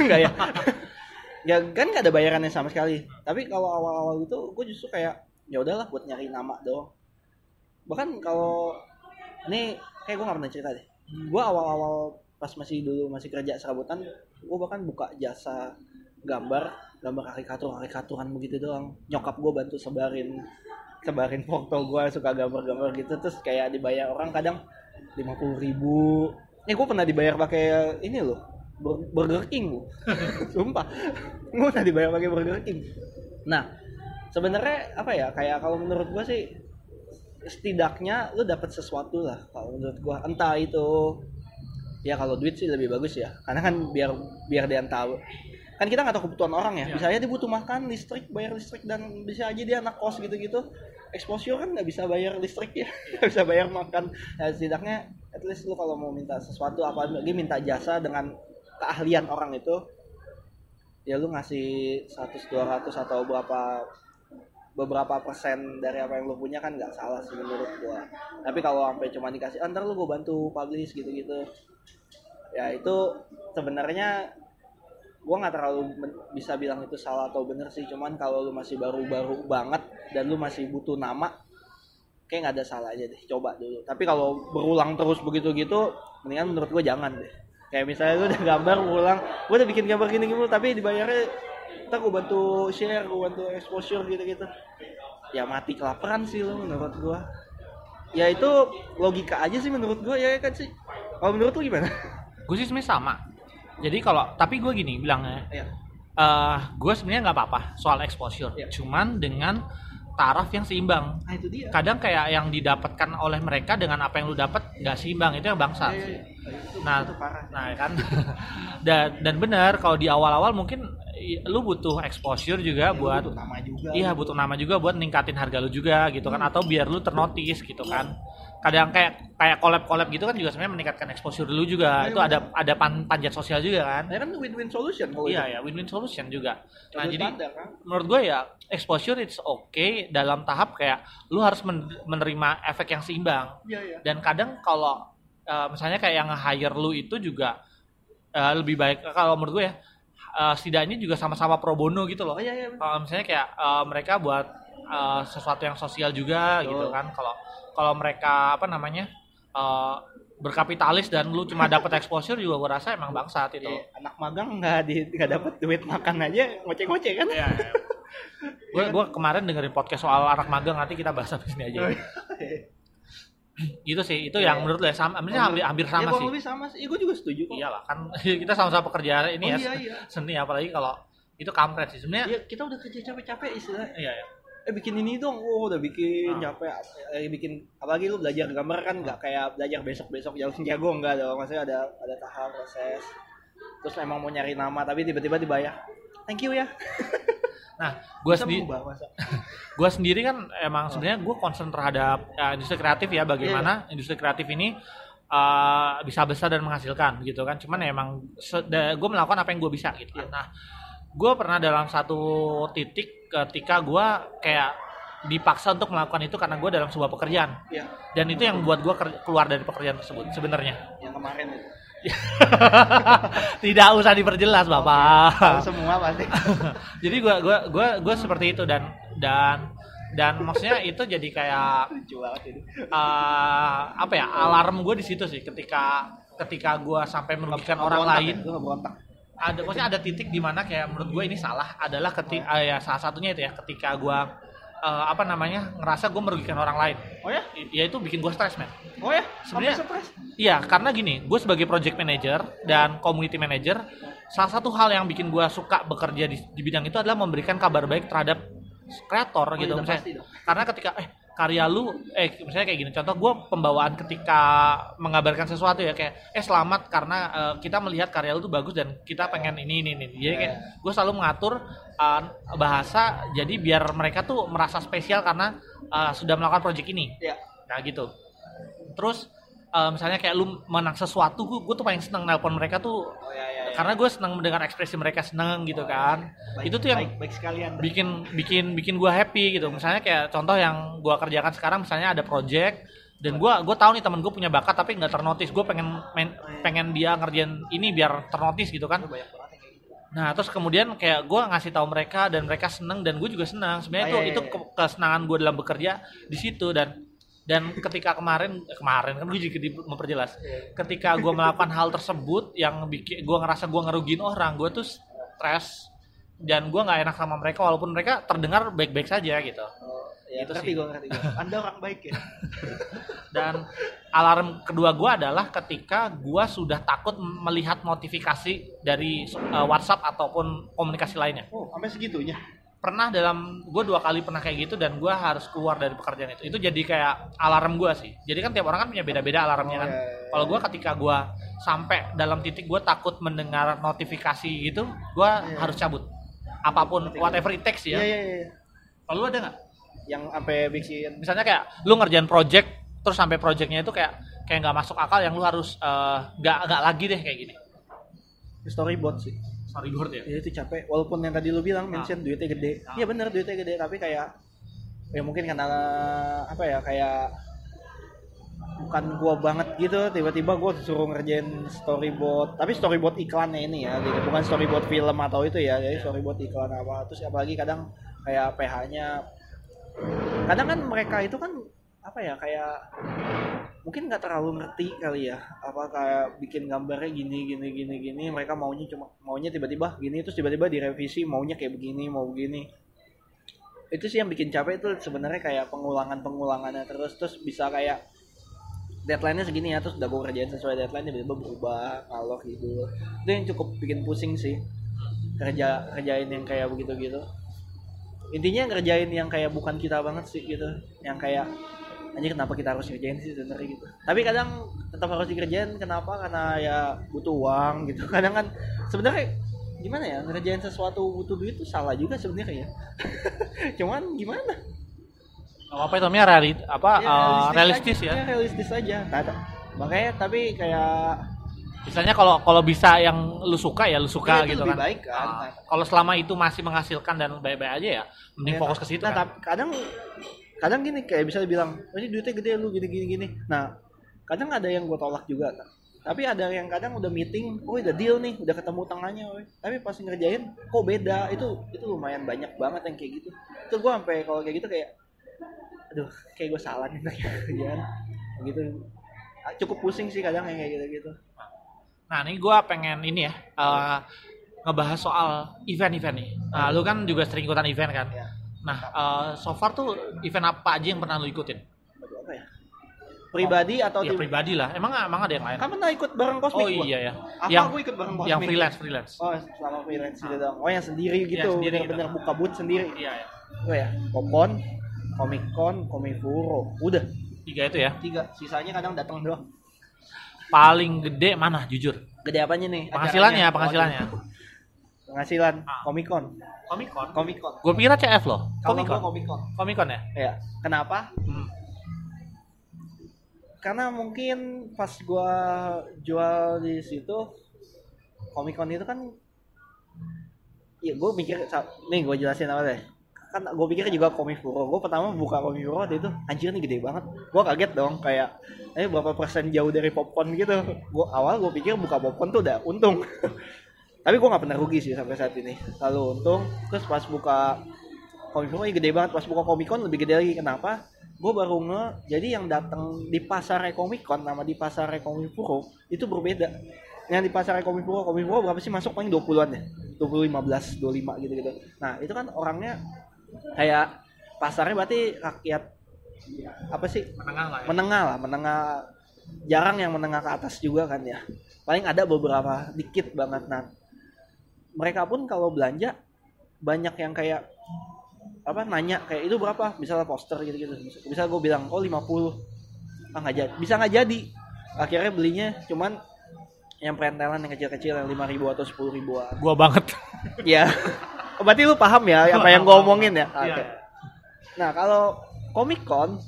Enggak ya ya kan nggak ada bayarannya sama sekali. Tapi kalau awal-awal itu gue justru kayak ya udahlah buat nyari nama doang. Bahkan kalau ini kayak gue nggak pernah cerita deh. Gue awal-awal pas masih dulu masih kerja serabutan gue bahkan buka jasa gambar gambar karikatur karikaturan begitu doang. Nyokap gue bantu sebarin sebarin foto gue suka gambar-gambar gitu terus kayak dibayar orang kadang lima puluh ribu. Eh gue pernah dibayar pakai ini loh Burger King sumpah. Gue pernah dibayar pakai Burger King. Nah sebenarnya apa ya kayak kalau menurut gue sih setidaknya lu dapat sesuatu lah kalau menurut gue entah itu ya kalau duit sih lebih bagus ya. Karena kan biar biar dia tahu. Kan kita nggak tahu kebutuhan orang ya. Ya. bisa aja dia butuh makan listrik bayar listrik dan bisa aja dia anak kos gitu-gitu. Exposure kan nggak bisa bayar listrik ya. Nggak bisa bayar makan. Ya, setidaknya at least lu kalau mau minta sesuatu apalagi minta jasa dengan keahlian orang itu ya lu ngasih 100 200 atau berapa beberapa persen dari apa yang lu punya kan nggak salah sih menurut gua. Tapi kalau sampai cuma dikasih "Ah, ntar lu gua bantu publish gitu-gitu. Ya itu sebenarnya gua nggak terlalu bisa bilang itu salah atau bener sih. Cuman kalau lu masih baru-baru banget dan lu masih butuh nama kayak nggak ada salahnya deh. Coba dulu. Tapi kalau berulang terus begitu gitu mendingan menurut gua jangan deh kayak misalnya lu udah gambar ulang gua udah bikin gambar gini gini tapi dibayarnya ntar gua bantu share gua bantu exposure gitu gitu ya mati kelaparan sih lu menurut gua. Ya itu logika aja sih menurut gua ya kan sih? Kalau menurut lu gimana? Gue sih sebenarnya sama. Jadi kalau tapi gue gini bilangnya ya eh gue sebenarnya nggak apa-apa soal exposure. Iya. cuman dengan taraf yang seimbang. Nah itu dia. Kadang kayak yang didapatkan oleh mereka dengan apa yang lu dapat nggak seimbang itu yang bangsat Iya, sih. iya, iya. Itu- Nah, itu parah. nah kan? Dan dan benar kalau di awal-awal mungkin lu butuh exposure juga Ya, buat butuh nama juga. iya butuh nama juga buat ningkatin harga lu juga gitu kan atau biar lu ternotis gitu kan kadang kayak kayak collab collab gitu kan juga sebenarnya meningkatkan exposure lu juga Iya, itu ada ada pan- panjat sosial juga kan Ya kan win-win solution kalau iya itu. ya win-win solution juga nah jadi standar, kan? menurut gue ya exposure it's okay dalam tahap kayak lu harus men- menerima efek yang seimbang Iya, iya. dan kadang kalau uh, misalnya kayak yang hire lu itu juga uh, lebih baik kalau menurut gue ya uh, setidaknya juga sama-sama pro bono gitu loh Oh iya iya. kalau misalnya kayak uh, mereka buat uh, sesuatu yang sosial juga Betul. gitu kan kalau kalau mereka apa namanya uh, berkapitalis dan lu cuma dapat exposure juga gue rasa emang bangsat itu Iya, anak magang nggak di nggak dapat duit makan aja ngoceh-ngoceh kan? Iya. gue gue kemarin dengerin podcast soal anak magang nanti kita bahas habis ini aja. Oh, Gitu sih, itu Iya, yang iya. menurut lo ya sama, sebenarnya hampir, hampir sama kurang sih. lebih sama sih. Gue juga setuju kok. Iyalah kan kita sama-sama pekerjaan ini Oh, ya iya, iya. seni apalagi kalau itu kampret sih sebenarnya. Iya, kita udah kerja capek-capek istilah. Iya, iya. Eh bikin ini dong, oh udah bikin Ah. capek. Eh bikin apalagi lu belajar gambar kan nggak kayak belajar besok-besok jauh jago enggak dong. Maksudnya ada ada tahap proses. Terus emang mau nyari nama tapi tiba-tiba dibayar. Thank you ya. Nah, gue sendiri, gue sendiri kan emang Oh. sebenarnya gue concern terhadap ya, industri kreatif ya, bagaimana Iya, industri kreatif ini uh, bisa besar dan menghasilkan gitu kan. Cuman emang gue melakukan apa yang gue bisa gitu. kan. Iya. Nah, gue pernah dalam satu titik ketika gue kayak dipaksa untuk melakukan itu karena gue dalam sebuah pekerjaan Iya, dan itu yang buat gue keluar dari pekerjaan tersebut sebenarnya yang kemarin itu. tidak usah diperjelas bapak Tahu semua pasti. jadi gue gua gua gua seperti itu dan dan dan maksudnya itu jadi kayak eh, apa ya alarm gue di situ sih ketika ketika gue sampai merugikan orang lain ya? Berontak. Ada maksudnya ada titik di mana kayak menurut gue ini salah adalah ketika ya salah satunya itu ya ketika gue eh, apa namanya ngerasa gue merugikan orang lain Oh ya? I- ya itu bikin gue stres man Oh ya? Sebenarnya- stres. Iya, karena gini, gue sebagai project manager dan community manager, salah satu hal yang bikin gue suka bekerja di, di bidang itu adalah memberikan kabar baik terhadap kreator Oh, gitu udah misalnya. pasti dong. Karena ketika eh karya lu eh misalnya kayak gini contoh gue pembawaan ketika mengabarkan sesuatu ya kayak eh selamat karena eh, kita melihat karya lu tuh bagus dan kita pengen ini ini ini jadi kayak gue selalu mengatur eh, bahasa jadi biar mereka tuh merasa spesial karena eh, sudah melakukan project ini Iya. nah gitu terus eh, misalnya kayak lu menang sesuatu gue gue tuh paling seneng nelpon mereka tuh Oh ya ya. Karena gue seneng mendengar ekspresi mereka seneng gitu kan. itu tuh yang baik, baik sekalian. bikin bikin bikin gue happy gitu. Misalnya kayak contoh yang gue kerjakan sekarang misalnya ada project dan gue gue tahu nih temen gue punya bakat tapi nggak ternotis. Gue pengen main, pengen dia ngerjain ini biar ternotis gitu kan. Gitu. nah terus kemudian kayak gue ngasih tahu mereka dan mereka seneng dan gue juga senang sebenarnya Ah, itu iya, iya, itu iya. ke- kesenangan gue dalam bekerja di situ dan dan ketika kemarin eh, kemarin kan gue juga di- memperjelas ketika gue melakukan hal tersebut yang bikin gue ngerasa gue ngerugiin orang gue tuh stres dan gue nggak enak sama mereka walaupun mereka terdengar baik-baik saja gitu Oh, ya, Gitu ngerti sih. gue ngerti gue. Anda orang baik ya. dan alarm kedua gue adalah ketika gue sudah takut melihat notifikasi dari eh, WhatsApp ataupun komunikasi lainnya Oh, sampai segitunya. Pernah dalam gue dua kali pernah kayak gitu dan gue harus keluar dari pekerjaan itu. Itu jadi kayak alarm gue sih. Jadi kan tiap orang kan punya beda-beda alarmnya kan. Oh, iya, iya. kalau gue ketika gue sampai dalam titik gue takut mendengar notifikasi gitu gue harus cabut. Apa pun whatever it takes Iya ya. Iya iya. kalau ada nggak? Yang sampai bikin misalnya kayak lu ngerjain project terus sampai projectnya itu kayak kayak nggak masuk akal yang lu harus eh, nggak nggak lagi deh kayak gini. Storyboard sih. Storyboard ya Ya itu capek. Walaupun yang tadi lu bilang Ah. mention duitnya gede. Ah. Iya bener duitnya gede tapi kayak ya mungkin karena apa ya kayak bukan gua banget gitu tiba-tiba gua disuruh ngerjain storyboard tapi storyboard iklannya ini ya gitu. bukan storyboard film atau itu ya jadi storyboard iklan apa terus apalagi kadang kayak PH-nya kadang kan mereka itu kan apa ya kayak mungkin nggak terlalu ngerti kali ya apa kayak bikin gambarnya gini gini gini gini mereka maunya cuma maunya tiba-tiba gini terus tiba-tiba direvisi maunya kayak begini mau begini itu sih yang bikin capek itu sebenarnya kayak pengulangan pengulangannya terus terus bisa kayak deadline-nya segini ya terus udah gue kerjain sesuai deadline tiba-tiba berubah kalau gitu itu yang cukup bikin pusing sih kerja kerjain yang kayak begitu gitu intinya ngerjain yang kayak bukan kita banget sih gitu yang kayak anjir kenapa kita harus ngerjain sih sebenarnya gitu? Tapi kadang tetap harus dikerjain kenapa? Karena ya butuh uang gitu. Kadang kan sebenarnya gimana ya ngerjain sesuatu butuh duit itu salah juga sebenarnya ya. Cuman gimana? Nggak apa itu namanya realit apa Ya, eh, realistis aja. ya. Ya, realistis aja. Nah, t- makanya tapi kayak misalnya kalau kalau bisa yang lu suka ya lu suka Ya, itu gitu kan. baik kan. Ah, kalau selama itu masih menghasilkan dan baik-baik aja ya mending Ya, fokus ke situ nah kan. kadang kadang gini kayak bisa dibilang oh, ini duitnya gede lu gini gini gini. Nah kadang ada yang gue tolak juga kan tapi ada yang kadang udah meeting oh udah deal nih udah ketemu tangannya woy. tapi pas ngerjain kok beda? Itu itu lumayan banyak banget yang kayak gitu. Itu gue sampai kalau kayak gitu kayak aduh kayak gue salah nih kerjaan gitu. Ah, cukup pusing sih kadang yang kayak gitu gitu Nah, ini gua pengen ini ya eh, ngebahas soal event-event nih. Nah, lu kan juga sering ikutan event kan. ya Nah, eh, so far tuh event apa aja yang pernah lu ikutin? aduh apa ya pribadi atau ya tim pribadi lah. Emang emang ada yang lain? kan pernah ikut bareng kosmik Oh iya ya. apa yang gue ikut bareng kosmik yang freelance freelance. Oh, selama freelance gitu dong. Oh, yang sendiri gitu. sendiri Bener-bener gitu. buka booth sendiri. Iya ya. Oh ya, Popcorn, Comic Con, Komifuro. Udah, Tiga itu ya. tiga. Sisanya kadang datang doang. Paling gede mana jujur? Gede apanya nih? Penghasilannya, acaranya? penghasilannya. Waduh. Penghasilan Ah. Comic Con. Comic Con. Comic Con. Gue pikir CF loh. Kalau Comic gua Con. Comic Con. Comic Con ya? Ya. Kenapa? Hmm. Karena mungkin pas gua jual di situ Comic Con itu kan Iya, gue mikir nih gue jelasin apa deh. Kan gue pikir juga Komifuro. Gue pertama buka Komifuro waktu itu, anjir nih gede banget. Gue kaget dong, kayak eh berapa persen jauh dari popcorn gitu. Gue awal gue pikir buka popcorn tuh udah untung. Tapi gue nggak pernah rugi sih sampai saat ini. Lalu untung, terus pas buka Komifuro ya gede banget. Pas buka Comic Con lebih gede lagi. Kenapa? Gue baru nge, jadi yang datang di pasar Comic Con sama di pasar Komifuro itu berbeda. Yang di pasar Komifuro, Komifuro berapa sih masuk paling 20-an ya? 20, 15, 25 gitu-gitu. Nah, itu kan orangnya kayak pasarnya berarti rakyat apa sih? Menengah lah ya. Menengah lah, menengah jarang yang menengah ke atas juga kan ya. Paling ada beberapa dikit banget nah. Mereka pun kalau belanja banyak yang kayak apa nanya kayak itu berapa? Misalnya poster gitu gitu bisa gue bilang oh 50 ah nggak jadi bisa nggak jadi. Akhirnya belinya cuman yang perentelan yang kecil-kecil yang lima ribu atau sepuluh ribuan. Gua banget. ya berarti lu paham ya apa yang gue omongin ya? Oke. Iya. nah kalau Comic Con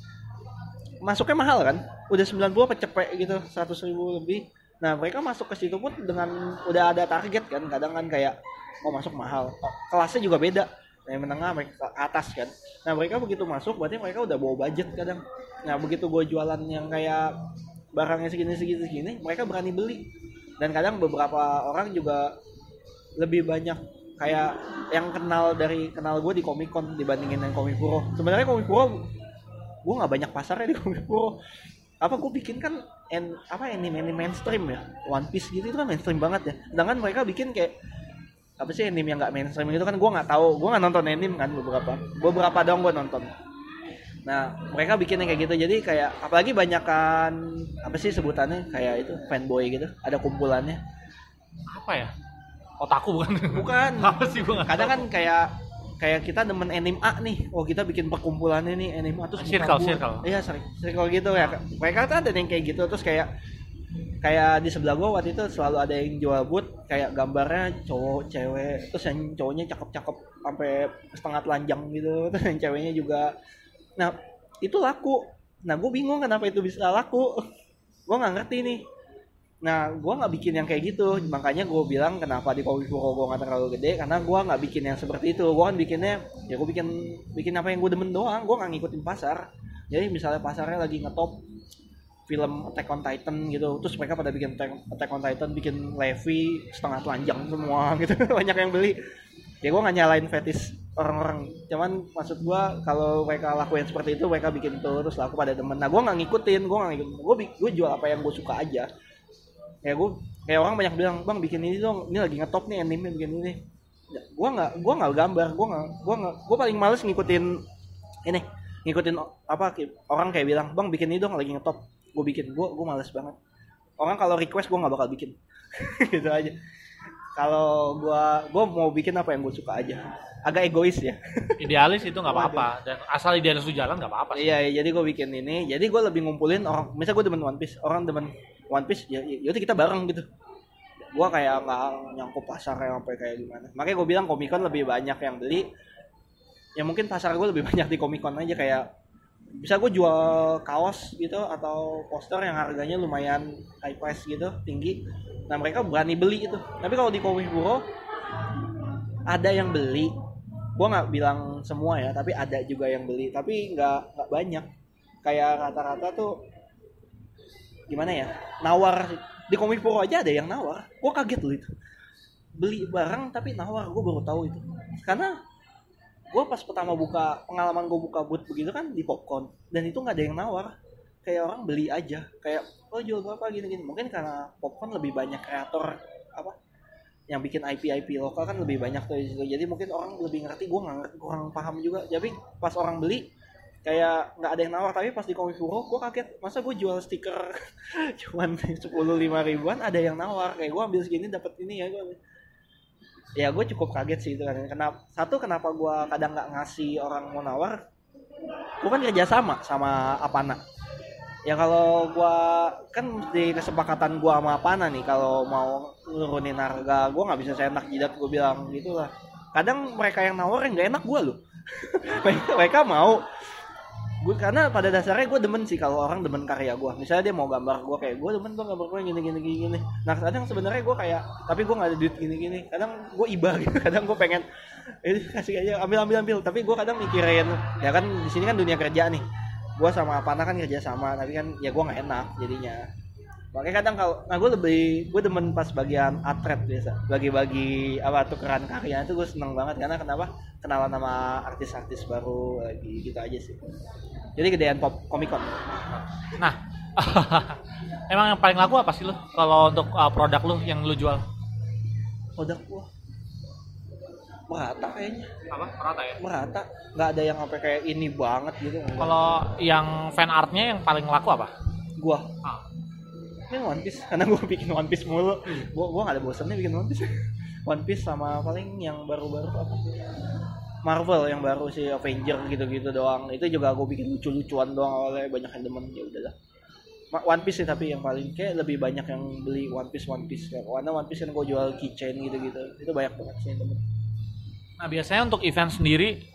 masuknya mahal kan? Udah 90 apa cepet gitu 100 ribu lebih nah mereka masuk ke situ pun dengan udah ada target kan kadang kan kayak mau masuk mahal. Oh, kelasnya juga beda yang menengah mereka atas kan. Nah mereka begitu masuk berarti mereka udah bawa budget kadang. Nah begitu gue jualan yang kayak barangnya segini segini segini mereka berani beli. Dan kadang beberapa orang juga lebih banyak kayak yang kenal dari kenal gue di Comic Con dibandingin yang Puro sebenarnya Comic Puro gue nggak banyak pasarnya di Comic Puro apa gue bikin kan en, apa anime anime mainstream ya? One Piece gitu itu kan mainstream banget ya. Sedangkan mereka bikin kayak apa sih anime yang nggak mainstream itu kan gue nggak tahu. Gue nggak nonton anime kan beberapa beberapa dong gue nonton. Nah mereka bikin yang kayak gitu. Jadi kayak apalagi banyakan apa sih sebutannya? Kayak itu fanboy gitu ada kumpulannya. Apa ya? Otaku bukan? bukan. Apa sih nggak kadang kan kayak kayak kita demen anime A nih. Oh kita bikin perkumpulannya nih anime A terus Circle, buka- circle. iya cir- circle gitu ya. Mereka kan ada yang kayak gitu terus kayak kayak di sebelah gua waktu itu selalu ada yang jual boot kayak gambarnya cowok cewek terus yang cowoknya cakep-cakep sampai setengah telanjang gitu terus yang ceweknya juga. Nah itu laku. Nah gue bingung kenapa itu bisa laku. Gue nggak ngerti nih Nah, gua nggak bikin yang kayak gitu, makanya gue bilang kenapa di Kopi Puro gue nggak terlalu gede, karena gua nggak bikin yang seperti itu. Gua kan bikinnya, ya gue bikin bikin apa yang gue demen doang. Gue nggak ngikutin pasar. Jadi misalnya pasarnya lagi ngetop film Attack on Titan gitu, terus mereka pada bikin Attack, on Titan, bikin Levi setengah telanjang semua gitu, banyak yang beli. Ya gue nggak nyalain fetish orang-orang, cuman maksud gua kalau mereka lakuin seperti itu, mereka bikin terus laku pada demen. Nah, gue nggak ngikutin, gue nggak ngikutin, gue gue jual apa yang gue suka aja ya gue kayak orang banyak bilang bang bikin ini dong ini lagi ngetop nih anime bikin ini. Ya, gue nggak gue nggak gambar gue nggak gue nggak gue paling males ngikutin ini ngikutin apa orang kayak bilang bang bikin ini dong lagi ngetop. Gue bikin gue gue males banget. Orang kalau request gue nggak bakal bikin. Gitu aja. Kalau gue gue mau bikin apa yang gue suka aja. Agak egois ya. Idealis itu nggak apa-apa. Dan asal idealis itu jalan nggak apa-apa sih. Iya, iya, jadi gue bikin ini. Jadi gue lebih ngumpulin orang. Misalnya gue demen One Piece, orang demen One Piece, ya, ya yaudah kita bareng gitu. Gue kayak nggak nyangkut pasar kayak sampai kayak gimana. Makanya gue bilang Comic Con lebih banyak yang beli. Ya mungkin pasar gue lebih banyak di Comic Con aja kayak bisa gue jual kaos gitu atau poster yang harganya lumayan high price gitu tinggi nah mereka berani beli itu tapi kalau di Comic Bureau ada yang beli gua nggak bilang semua ya tapi ada juga yang beli tapi nggak nggak banyak kayak rata-rata tuh gimana ya? Nawar. Di komik pro aja ada yang nawar. Gua kaget loh itu. Beli barang tapi nawar. Gua baru tahu itu. Karena gua pas pertama buka pengalaman gua buka booth begitu kan di popcorn. Dan itu nggak ada yang nawar. Kayak orang beli aja. Kayak oh jual berapa? gini gini mungkin karena popcorn lebih banyak kreator apa yang bikin IP IP lokal kan lebih banyak tuh. Jadi mungkin orang lebih ngerti, gue nggak kurang paham juga. Tapi pas orang beli kayak nggak ada yang nawar, tapi pas di Komifuro gue kaget, masa gue jual stiker cuman sepuluh lima ribuan ada yang nawar, kayak gue ambil segini dapat ini ya gue. Ya gue cukup kaget sih itu kan. Kenapa? Satu kenapa gue kadang nggak ngasih orang mau nawar? Gue kan kerja sama sama Apana ya kalau gua kan di kesepakatan gua sama Apana nih kalau mau nurunin harga gua nggak bisa seenak jidat gua bilang gitu lah kadang mereka yang nawarin nggak enak gua loh mereka mau gue karena pada dasarnya gue demen sih kalau orang demen karya gue misalnya dia mau gambar gue kayak gue demen gue gambar gue gini gini gini gini. Nah kadang sebenarnya gue kayak tapi gue nggak ada duit gini gini. Kadang gue iba gitu kadang gue pengen ini kasih aja ambil ambil ambil. Tapi gue kadang mikirin ya kan di sini kan dunia kerja nih. Gue sama Apana kan kerja sama tapi kan ya gue nggak enak jadinya makanya kadang kalau nah gue lebih gue demen pas bagian atret biasa bagi-bagi apa tukeran karya itu gue seneng banget karena kenapa kenalan sama artis-artis baru lagi gitu aja sih jadi gedean pop komikon Nah, emang yang paling laku apa sih lo kalau untuk uh, produk lo yang lo jual? produk gue merata kayaknya Apa? Rata ya. merata nggak ada yang sampai kayak ini banget gitu. Kalau yang fan artnya yang paling laku apa? gua Ah. Ini One Piece karena gua bikin One Piece mulu. Gua gua nggak ada bosannya bikin One Piece. One Piece sama paling yang baru-baru apa? Marvel yang baru si Avenger gitu-gitu doang. Itu juga gue bikin lucu-lucuan doang oleh banyak yang demen ya udahlah One Piece sih tapi yang paling kayak lebih banyak yang beli One Piece One Piece. Karena One Piece kan gue jual keychain gitu-gitu. Itu banyak banget sih demen. Nah biasanya untuk event sendiri,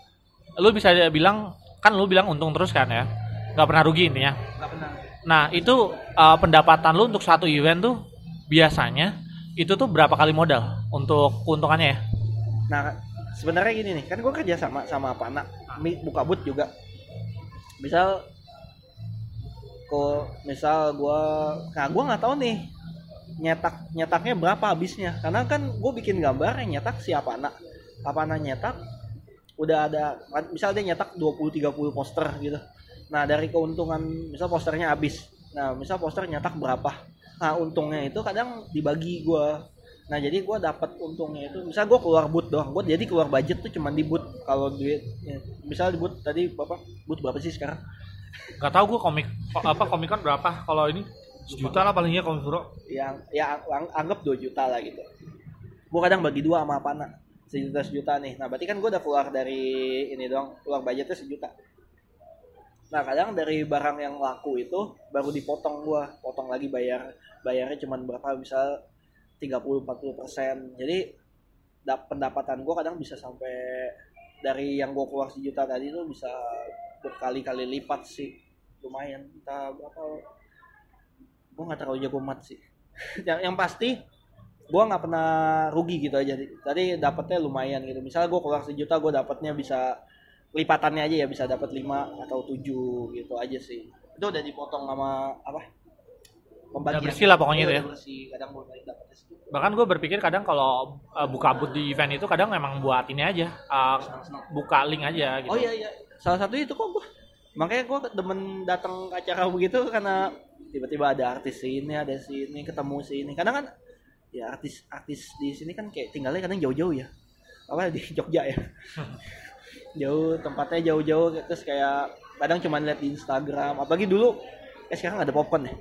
lu bisa bilang kan lu bilang untung terus kan ya, nggak pernah rugi intinya. nggak pernah Nah itu uh, pendapatan lu untuk satu event tuh biasanya itu tuh berapa kali modal untuk keuntungannya ya? Nah, sebenarnya gini nih, kan gue kerja sama sama apa anak buka booth juga. Misal kok misal gue, nah gue nggak tahu nih nyetak nyetaknya berapa habisnya, karena kan gue bikin gambar yang nyetak siapa anak, apa anak nyetak udah ada misal dia nyetak 20-30 poster gitu. Nah dari keuntungan misal posternya habis, nah misal poster nyetak berapa, nah untungnya itu kadang dibagi gue Nah jadi gue dapat untungnya itu, misal gue keluar boot doang, gue jadi keluar budget tuh cuma di boot kalau duit, ya, misal di boot tadi bapak boot berapa sih sekarang? Gak tau gue komik apa komik kan berapa kalau ini sejuta lah palingnya komik bro. Yang ya ang- anggap 2 juta lah gitu. Gue kadang bagi dua sama apa nak, sejuta sejuta nih. Nah berarti kan gue udah keluar dari ini doang, keluar budgetnya sejuta. Nah kadang dari barang yang laku itu baru dipotong gue, potong lagi bayar bayarnya cuma berapa misal 30-40 persen. Jadi dap- pendapatan gue kadang bisa sampai dari yang gue keluar sejuta tadi tuh bisa berkali-kali lipat sih. Lumayan. Entah berapa. Gue nggak terlalu jago mat sih. Yang, yang pasti gue nggak pernah rugi gitu aja. Tadi dapetnya lumayan gitu. Misalnya gue keluar sejuta gue dapetnya bisa lipatannya aja ya bisa dapat 5 atau 7 gitu aja sih itu udah dipotong sama apa Udah bersih lah pokoknya itu ya. udah bersih kadang gue dapetnya segitu Bahkan gue berpikir kadang kalau uh, buka booth di event itu kadang memang buat ini aja, uh, senang-senang buka link aja gitu. Oh iya iya, salah satu itu kok gua. Makanya gua demen datang ke acara begitu karena tiba-tiba ada artis sini, ada sini, ketemu sini. Kadang kan ya artis artis di sini kan kayak tinggalnya kadang jauh-jauh ya. Apa di Jogja ya. jauh tempatnya jauh-jauh terus kayak kadang cuma lihat di Instagram. Apalagi dulu eh sekarang ada popcorn ya.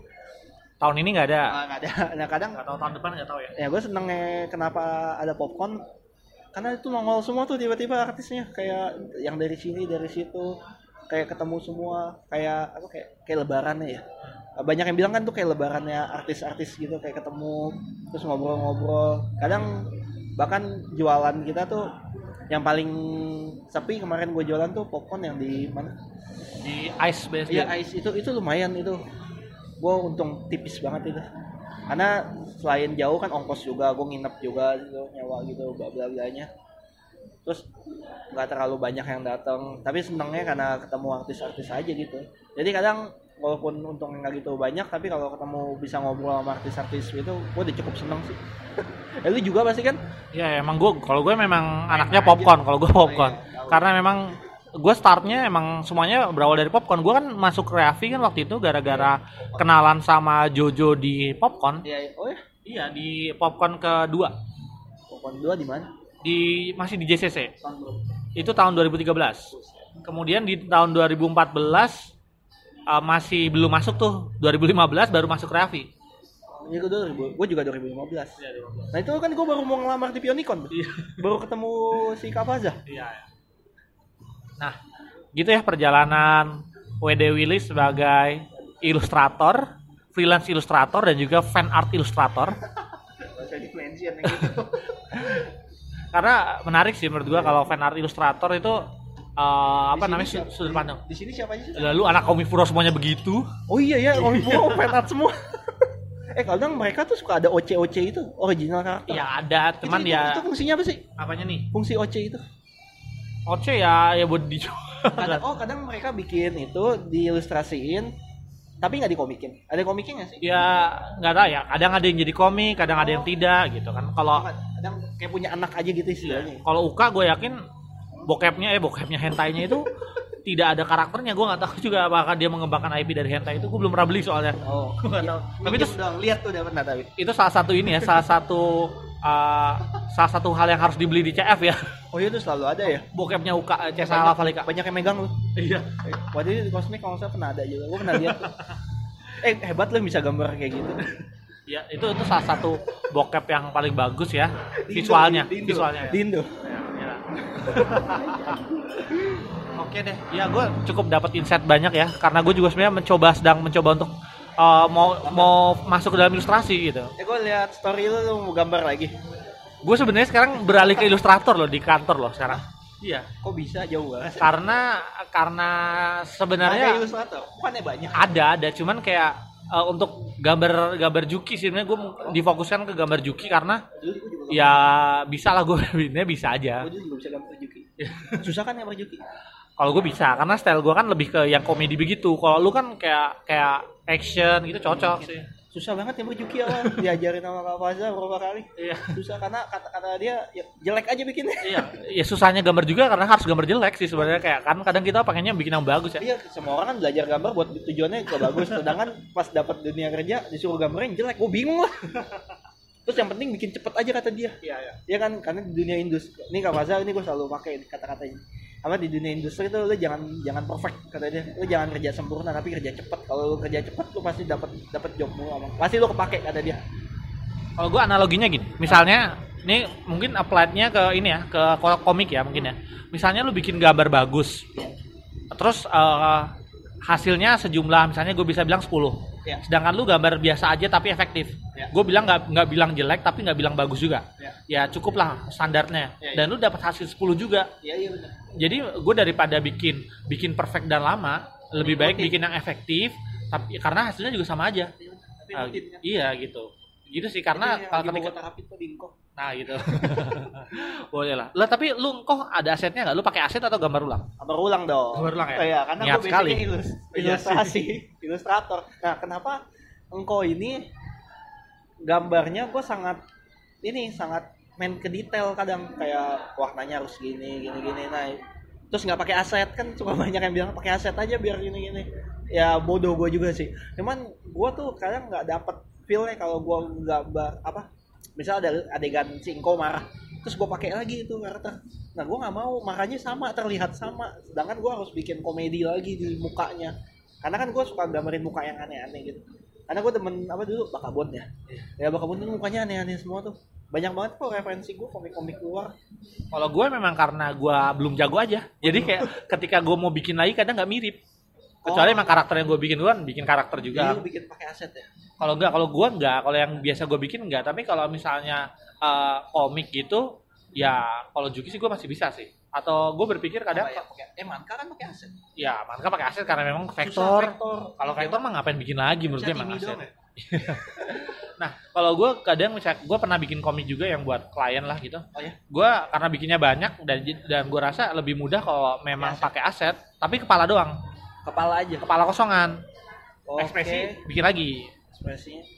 Tahun ini nggak ada. Ah, nggak ada. Nah kadang Nggak tahu tahun depan nggak tahu ya. ya gue senengnya kenapa ada popcorn karena itu nongol semua tuh tiba-tiba artisnya kayak yang dari sini dari situ kayak ketemu semua kayak apa kayak kayak lebarannya ya banyak yang bilang kan tuh kayak lebarannya artis-artis gitu kayak ketemu terus ngobrol-ngobrol kadang bahkan jualan kita tuh yang paling sepi kemarin gue jualan tuh popcorn yang di mana Di Ice BSD. Iya ice itu itu lumayan itu. Gue untung tipis banget itu. Karena selain jauh kan ongkos juga, gue nginep juga gitu, nyawa gitu, bla bla blanya. Terus nggak terlalu banyak yang datang, tapi senengnya karena ketemu artis-artis aja gitu. Jadi kadang walaupun untungnya nggak gitu banyak, tapi kalau ketemu bisa ngobrol sama artis-artis itu, gue udah cukup seneng sih. eh, lu juga pasti kan? Ya emang gue kalau gue memang anaknya popcorn kalau gue popcorn. Oh, iya. Karena memang gue startnya emang semuanya berawal dari popcorn. Gue kan masuk Reavi kan waktu itu gara-gara kenalan sama Jojo di popcorn. Iya, iya. oh ya, Iya di popcorn kedua popcorn dua di mana? di masih di JCC. Tahun? Itu tahun 2013. Kemudian di tahun 2014 uh, masih belum masuk tuh 2015 baru masuk Reavi. Ini gue gue juga 2015. Nah itu kan gue baru mau ngelamar di Pionicon. Iya. Baru ketemu si Kafaza. Iya. Nah, gitu ya perjalanan WD Willis sebagai ilustrator, freelance ilustrator dan juga fan art ilustrator. Gitu. Karena menarik sih menurut gua kalau fan art ilustrator itu eh, apa namanya siapa- sudut pandang. Di sini siapa aja sih? Lalu anak komifuro semuanya begitu. Oh iya ya, fan art semua. eh kadang mereka tuh suka ada OC-OC itu, original karakter. Ya ada, teman itu, ya Itu fungsinya apa sih? apanya nih? Fungsi OC itu. Oce ya ya buat dijual. Kadang, oh kadang mereka bikin itu diilustrasiin, tapi nggak dikomikin. Ada komiknya nggak sih? ya nggak tahu ya. Kadang ada yang jadi komik, kadang ada yang tidak gitu kan. Kalau Kadang kayak punya anak aja gitu istilahnya. kalau Uka gue yakin bokepnya eh bokepnya hentainya itu tidak ada karakternya gue nggak tahu juga apakah dia mengembangkan IP dari hentai itu gue belum pernah beli soalnya Oh, Gua nggak tahu. tapi itu udah lihat tuh udah pernah tapi. itu salah satu ini ya salah satu uh, salah satu hal yang harus dibeli di CF ya Oh iya itu selalu ada ya. bokepnya Uka eh, Cesa Lavalika Banyak yang megang lu. iya Waktu itu di kosmik kalau salah pernah ada juga. Gue pernah lihat. tuh. eh hebat lu bisa gambar kayak gitu. ya itu itu salah satu bokep yang paling bagus ya visualnya visualnya ya. Di Indo. Ya. Oke deh, ya gue cukup dapat insight banyak ya, karena gue juga sebenarnya mencoba sedang mencoba untuk uh, mau mau masuk ke dalam ilustrasi gitu. Eh gue lihat story lu lu mau gambar lagi. Gue sebenarnya sekarang beralih ke ilustrator loh di kantor loh sekarang. Iya, Kok bisa jauh banget? karena karena sebenarnya ilustrator. Bukannya banyak. ada ada, cuman kayak uh, untuk gambar gambar Juki sih sebenarnya gue difokuskan ke gambar Juki karena juga ya bisa lah gue ini bisa aja. Gue juga bisa gambar Juki. Susah kan gambar Juki? Kalau gue bisa, karena style gue kan lebih ke yang komedi begitu. Kalau lu kan kayak kayak action gitu cocok sih. Susah banget gambar Juki awal. Diajarin sama Kak Faza berapa kali. Iya. Susah karena kata-kata dia ya, jelek aja bikinnya. Iya, ya susahnya gambar juga karena harus gambar jelek sih sebenarnya kayak kan kadang kita pengennya bikin yang bagus ya. Iya, semua orang kan belajar gambar buat tujuannya ke bagus. Sedangkan pas dapat dunia kerja disuruh gambarnya yang jelek, gue bingung lah. Terus yang penting bikin cepet aja kata dia. Iya, iya. Ya kan, karena di dunia industri, ini Kak Faza ini gue selalu pakai kata-kata ini. Apa di dunia industri itu lu jangan jangan perfect kata dia. Lu jangan kerja sempurna tapi kerja cepet. Kalau lu kerja cepet lu pasti dapat dapat job mulu. Pasti lu kepake kata dia. Kalau gue analoginya gini, misalnya ini mungkin applied-nya ke ini ya, ke ko- komik ya mungkin ya. Misalnya lu bikin gambar bagus, terus eh, hasilnya sejumlah misalnya gue bisa bilang 10 Ya. sedangkan lu gambar biasa aja tapi efektif Ya. gue bilang nggak nggak bilang jelek tapi nggak bilang bagus juga Ya. ya cukup lah standarnya Ya, ya. dan lu dapat hasil 10 juga Iya, iya benar. Jadi gue daripada bikin bikin perfect dan lama lebih baik rutin. bikin yang efektif tapi karena hasilnya juga sama aja Tapi kan. iya gitu gitu sih karena Itu kalau ketika tuh Dinko. nah gitu boleh lah lah tapi lu kok ada asetnya nggak lu pakai aset atau gambar ulang Gambar ulang dong. Gambar ulang ya? Oh, iya, karena Niat gue sekali. ilus- Iya ilustrasi, ilustrator. Nah, kenapa engkau ini gambarnya gue sangat ini sangat main ke detail kadang. Kayak warnanya harus gini gini gini nah. Terus nggak pakai aset kan cuma banyak yang bilang pakai aset aja biar gini gini. Ya bodoh gue juga sih. Cuman gue tuh kadang nggak dapet feelnya kalau gue gambar apa misal ada adegan si engkau marah terus gue pakai lagi itu karakter. Nah gue nggak mau marahnya sama terlihat sama. Sedangkan gue harus bikin komedi lagi di mukanya. Karena kan gue suka gambarin muka yang aneh-aneh gitu. Karena gue temen apa dulu? Bakabon ya? Ya bakabon tuh mukanya aneh-aneh semua tuh banyak banget kok referensi gue komik-komik luar. Kalau gue memang karena gue belum jago aja. Jadi kayak ketika gue mau bikin lagi kadang nggak mirip. Kecuali Oh. emang karakter yang gue bikin gue kan bikin karakter jadi juga lu bikin pakai aset ya? Kalau enggak kalau gue enggak kalau yang biasa gue bikin enggak tapi kalau misalnya eh, komik gitu ya kalau Juki sih gue masih bisa sih. Atau gue berpikir kadang ya? pakai eh manka kan pakai aset. Ya mereka pakai aset karena memang vektor. kalau vektor mah ngapain bikin lagi menurut gue emang aset. ya? nah kalau gue kadang misalnya gue pernah bikin komik juga yang buat klien lah gitu. Oh ya gue karena bikinnya banyak dan dan gue rasa lebih mudah kalau memang pakai aset tapi kepala doang. Kepala aja? Kepala kosongan. Oke. ekspresi bikin lagi. Ekspresinya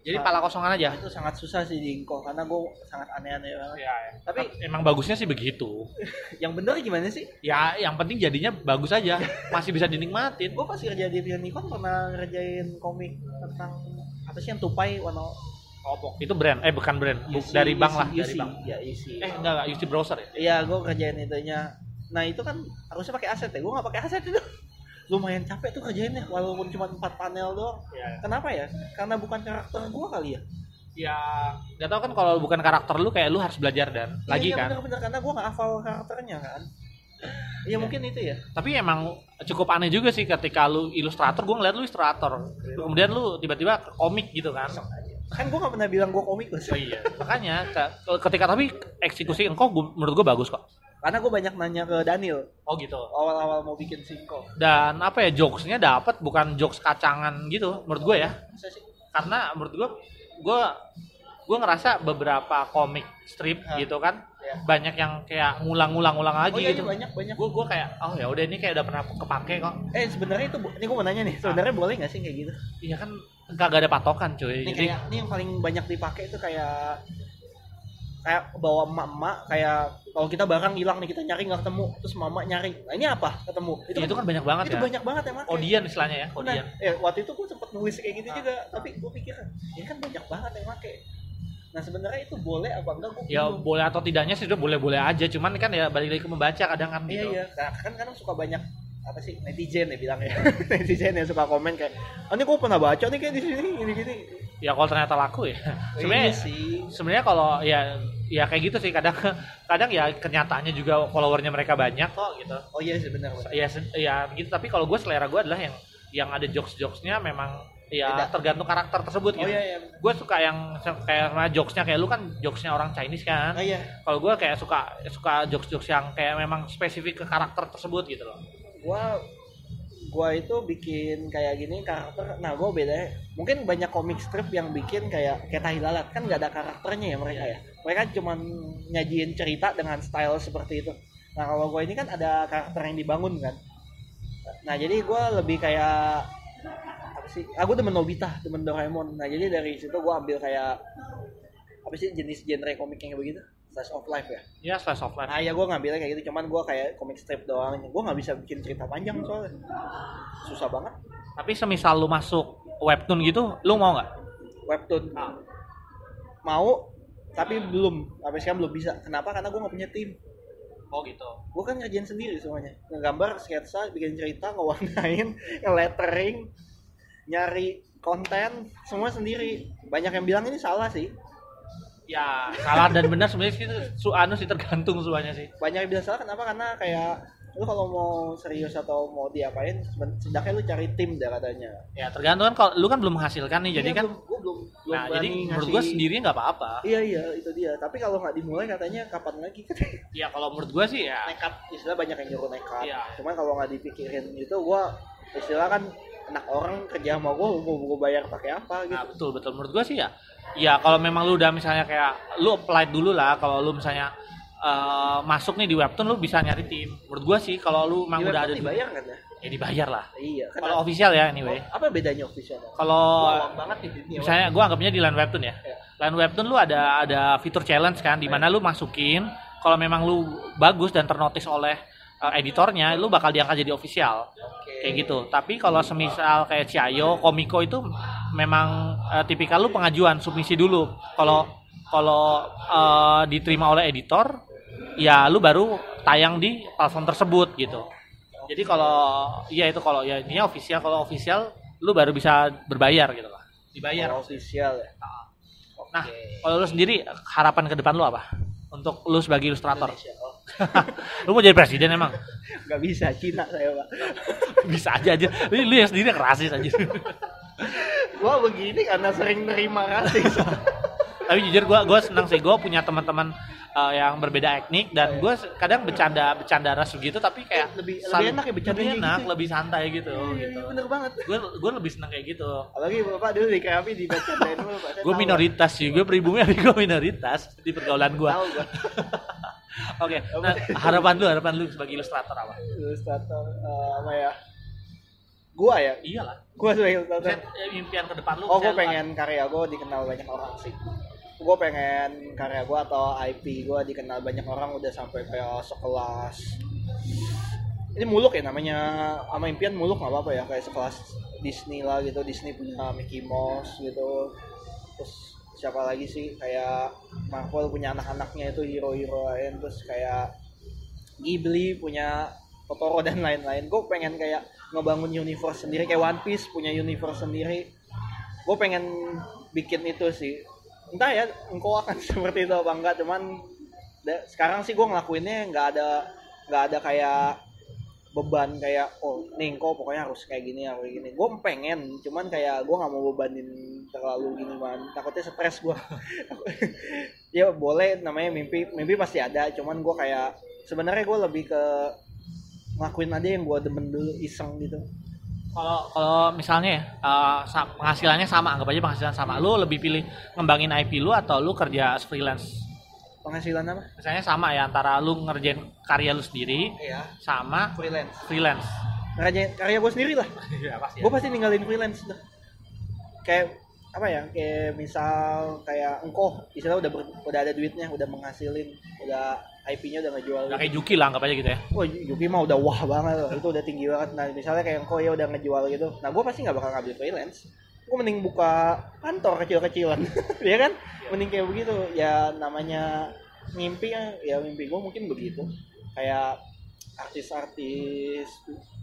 jadi kepala kosongan aja? Itu sangat susah sih di Inko karena gue sangat aneh-aneh banget. Ya, tapi tapi emang bagusnya sih begitu. Yang bener gimana sih? Ya yang penting jadinya bagus aja. Masih bisa dinikmatin. Gue pas kerja di Nikon pernah ngerjain komik tentang apa sih yang tupai warna oh, itu brand. Eh bukan brand. Isi- dari bank lah isi- dari bank. Ya isi eh enggak enggak. UC browser ya? Iya gue kerjain itunya. Nah itu kan harusnya pakai aset ya? Gue nggak pakai aset itu lumayan capek tuh kerjainnya walaupun cuma empat panel doang. Ya, kenapa ya? Karena bukan karakter gue kali ya? Ya nggak tahu kan kalau bukan karakter lu kayak lu harus belajar dan lagi iya, kan? bener-bener karena gue nggak hafal karakternya kan. Iya mungkin itu ya. tapi emang cukup aneh juga sih ketika lu ilustrator gue ngeliat lu ilustrator. Kemudian lu tiba-tiba komik gitu kan? Kan gue nggak pernah bilang gue komikus. oh iya makanya ke- ketika tapi eksekusi engkau gua- menurut gue bagus kok Karena gue banyak nanya ke Daniel oh gitu awal-awal mau bikin singko. dan apa ya jokesnya dapat bukan jokes kacangan gitu menurut gue ya karena menurut gue gue gue ngerasa beberapa komik strip gitu kan Ya. banyak yang kayak ngulang-ngulang-ngulang Oh lagi iya, gitu banyak banyak. gue gue kayak oh ya udah ini kayak udah pernah kepake kok Eh sebenarnya itu ini gue mau nanya nih. Sebenarnya boleh nggak sih kayak gitu? iya kan kagak ada patokan cuy Ini kayak ini yang paling banyak dipakai itu kayak kayak bawa emak-emak kayak kalau kita barang hilang nih kita nyari nggak ketemu terus mama nyari. Nah, ini apa ketemu? Itu, itu kan banyak banget itu ya. banyak banget emang odian istilahnya ya Nah, odian eh, waktu itu gue sempet nulis kayak gitu Ah. juga tapi gue pikir ini kan banyak banget yang pakai. Nah sebenarnya itu boleh apa enggak gue ya boleh atau tidaknya sih udah boleh-boleh aja. Cuman kan ya balik lagi ke membaca kadang kan iya gitu. Iya Nah, kan kadang suka banyak apa sih netizen ya bilangnya. Netizen yang suka komen kayak oh, ini gue pernah baca nih kayak di sini gini gini ya kalau ternyata laku ya. Sebenarnya Iya sih. sebenarnya kalau ya ya kayak gitu sih. Kadang kadang ya kenyataannya juga followernya mereka banyak kok gitu. Oh iya sih benar ya ya begitu tapi kalau gue selera gue adalah yang yang ada jokes jokesnya memang ya Beda. tergantung karakter tersebut oh gitu iya iya gue suka yang kayak sama jokesnya kayak lu kan jokesnya orang Chinese kan. Oh iya. Kalau gue kayak suka suka jokes jokes yang kayak memang spesifik ke karakter tersebut gitu loh. Gua gua itu bikin kayak gini karakter nah gua beda mungkin banyak komik strip yang bikin kayak kayak lalat. Kan nggak ada karakternya ya mereka ya. Mereka cuman nyajiin cerita dengan style seperti itu. Nah kalau gua ini kan ada karakter yang dibangun kan. Nah jadi gua lebih kayak apa sih? Aku demen Nobita demen Doraemon. Nah jadi dari situ gua ambil kayak apa sih jenis genre komik yang begitu slice of life ya ya slice of life Nah ya gue ngambilnya kayak gitu, cuman gue kayak komik strip doang. Gue nggak bisa bikin cerita panjang soalnya. Susah banget. tapi semisal lu masuk webtoon gitu lu mau nggak Webtoon. Mau, tapi belum. Sampai sekarang belum bisa. Kenapa? Karena gue nggak punya tim. oh gitu Gue kan ngerjain sendiri semuanya. Ngegambar, sketsa, bikin cerita, ngewarnain, nge-lettering, nyari konten, semua sendiri. Banyak yang bilang ini salah sih. Ya salah dan benar sebenarnya sih itu su anu sih tergantung semuanya sih Banyak yang bilang salah kenapa? Karena kayak lu kalau mau serius atau mau diapain, sedangkan lu cari tim dah katanya. ya tergantung kan kalau lu kan belum menghasilkan nih jadi Iya, kan belum, gua belum, belum nah jadi berani menurut ngasih- gua sendiri nggak apa-apa Iya iya itu dia. Tapi kalau nggak dimulai katanya kapan lagi? ya kalau menurut gua sih ya nekat. Istilah banyak yang nyuruh nekat. Iya. Cuman kalau nggak dipikirin itu gua istilah kan anak orang kerja sama gua mau gua bayar pakai apa gitu. Nah, betul betul menurut gua sih ya. Ya kalau memang lu udah misalnya kayak lu apply dulu lah kalau lu misalnya eh, masuk nih di webtoon lu bisa nyari tim. Menurut gua sih kalau lu memang udah ada di dibayar kan ya? ya dibayar lah. Iya. Kan Kalau official ya anyway. apa bedanya official? Kalau banget misalnya gua anggapnya di line webtoon ya. Iya. Line webtoon lu ada ada fitur challenge kan di mana lu masukin kalau memang lu bagus dan ternotis oleh eh, editornya lu bakal diangkat jadi official. Oke. kayak gitu. Tapi kalau semisal kayak Ciayo, Komiko itu memang eh, tipikal lu pengajuan submisi dulu. Kalau kalau eh, diterima oleh editor, ya lu baru tayang di platform tersebut gitu. Jadi kalau iya itu kalau ya intinya official kalau official lu baru bisa berbayar gitu lah. Dibayar. Kalau official ya. Nah, kalau lu sendiri harapan ke depan lu apa? Untuk lu sebagai ilustrator. Indonesia. Oh, lu mau jadi presiden emang? nggak bisa Cina saya pak. Bisa aja aja. Lu, lu yang sendiri yang rasis aja. Gua begini karena sering nerima kasih. tapi jujur gue gue senang sih. Gue punya teman-teman uh, yang berbeda etnik dan gue kadang bercanda bercanda ras gitu tapi kayak Lebih- lebih saling- enak ya bercandanya lebih enak gitu. lebih santai gitu. Iya, gitu. Bener banget. gue gue lebih senang kayak gitu. Apalagi bapak dulu di Krabi di. Saya gue minoritas sih gue pribumi tapi gue minoritas di pergaulan gue oke nah, harapan lu harapan lu sebagai ilustrator apa? Ilustrator eh, apa ya? Gua ya? Iyalah. Gua sebagai ilustrator. Eh, impian ke depan lu oh gua pengen karya gua dikenal banyak orang sih gua pengen karya gua atau IP gua dikenal banyak orang udah sampai kayak sekelas. Ini muluk ya namanya. Sama impian muluk nggak apa-apa ya kayak sekelas Disney lah gitu. Disney punya Mickey Mouse gitu. Terus siapa lagi sih? Kayak Marvel punya anak-anaknya itu hero-hero lain terus kayak Ghibli punya Totoro dan lain-lain. Gue pengen kayak ngebangun universe sendiri. Kayak One Piece punya universe sendiri. Gue pengen bikin itu sih entah ya engkau akan seperti itu apa enggak cuman da- sekarang sih gue ngelakuinnya nggak ada nggak ada kayak beban kayak oh nih pokoknya harus kayak gini harus kayak gini. Gue pengen cuman kayak gue nggak mau bebanin terlalu gini man takutnya stres gue ya boleh namanya mimpi mimpi pasti ada cuman gue kayak sebenarnya gue lebih ke ngelakuin aja yang gue demen dulu iseng gitu kalau kalau misalnya ya uh, penghasilannya sama anggap aja penghasilan sama lu lebih pilih ngembangin IP lu atau lu kerja freelance? Penghasilan apa? Misalnya sama ya antara lu ngerjain karya lu sendiri iya. sama freelance. freelance. Karya karya gue sendiri lah. Ya pasti gue pasti ninggalin freelance dah. Kayak apa ya kayak misal kayak engkau istilah udah ber- udah ada duitnya udah menghasilin udah IP-nya udah ngejual. Udah kayak Juki lah anggap aja gitu ya. Wah Yuki mah udah wah banget loh. itu udah tinggi banget. Nah misalnya kayak engkau ya udah ngejual gitu. Nah gue pasti nggak bakal ngambil freelance. Gue mending buka kantor kecil-kecilan ya kan? Mending kayak begitu. Ya namanya mimpi ya, ya mimpi gue mungkin begitu. Kayak artis-artis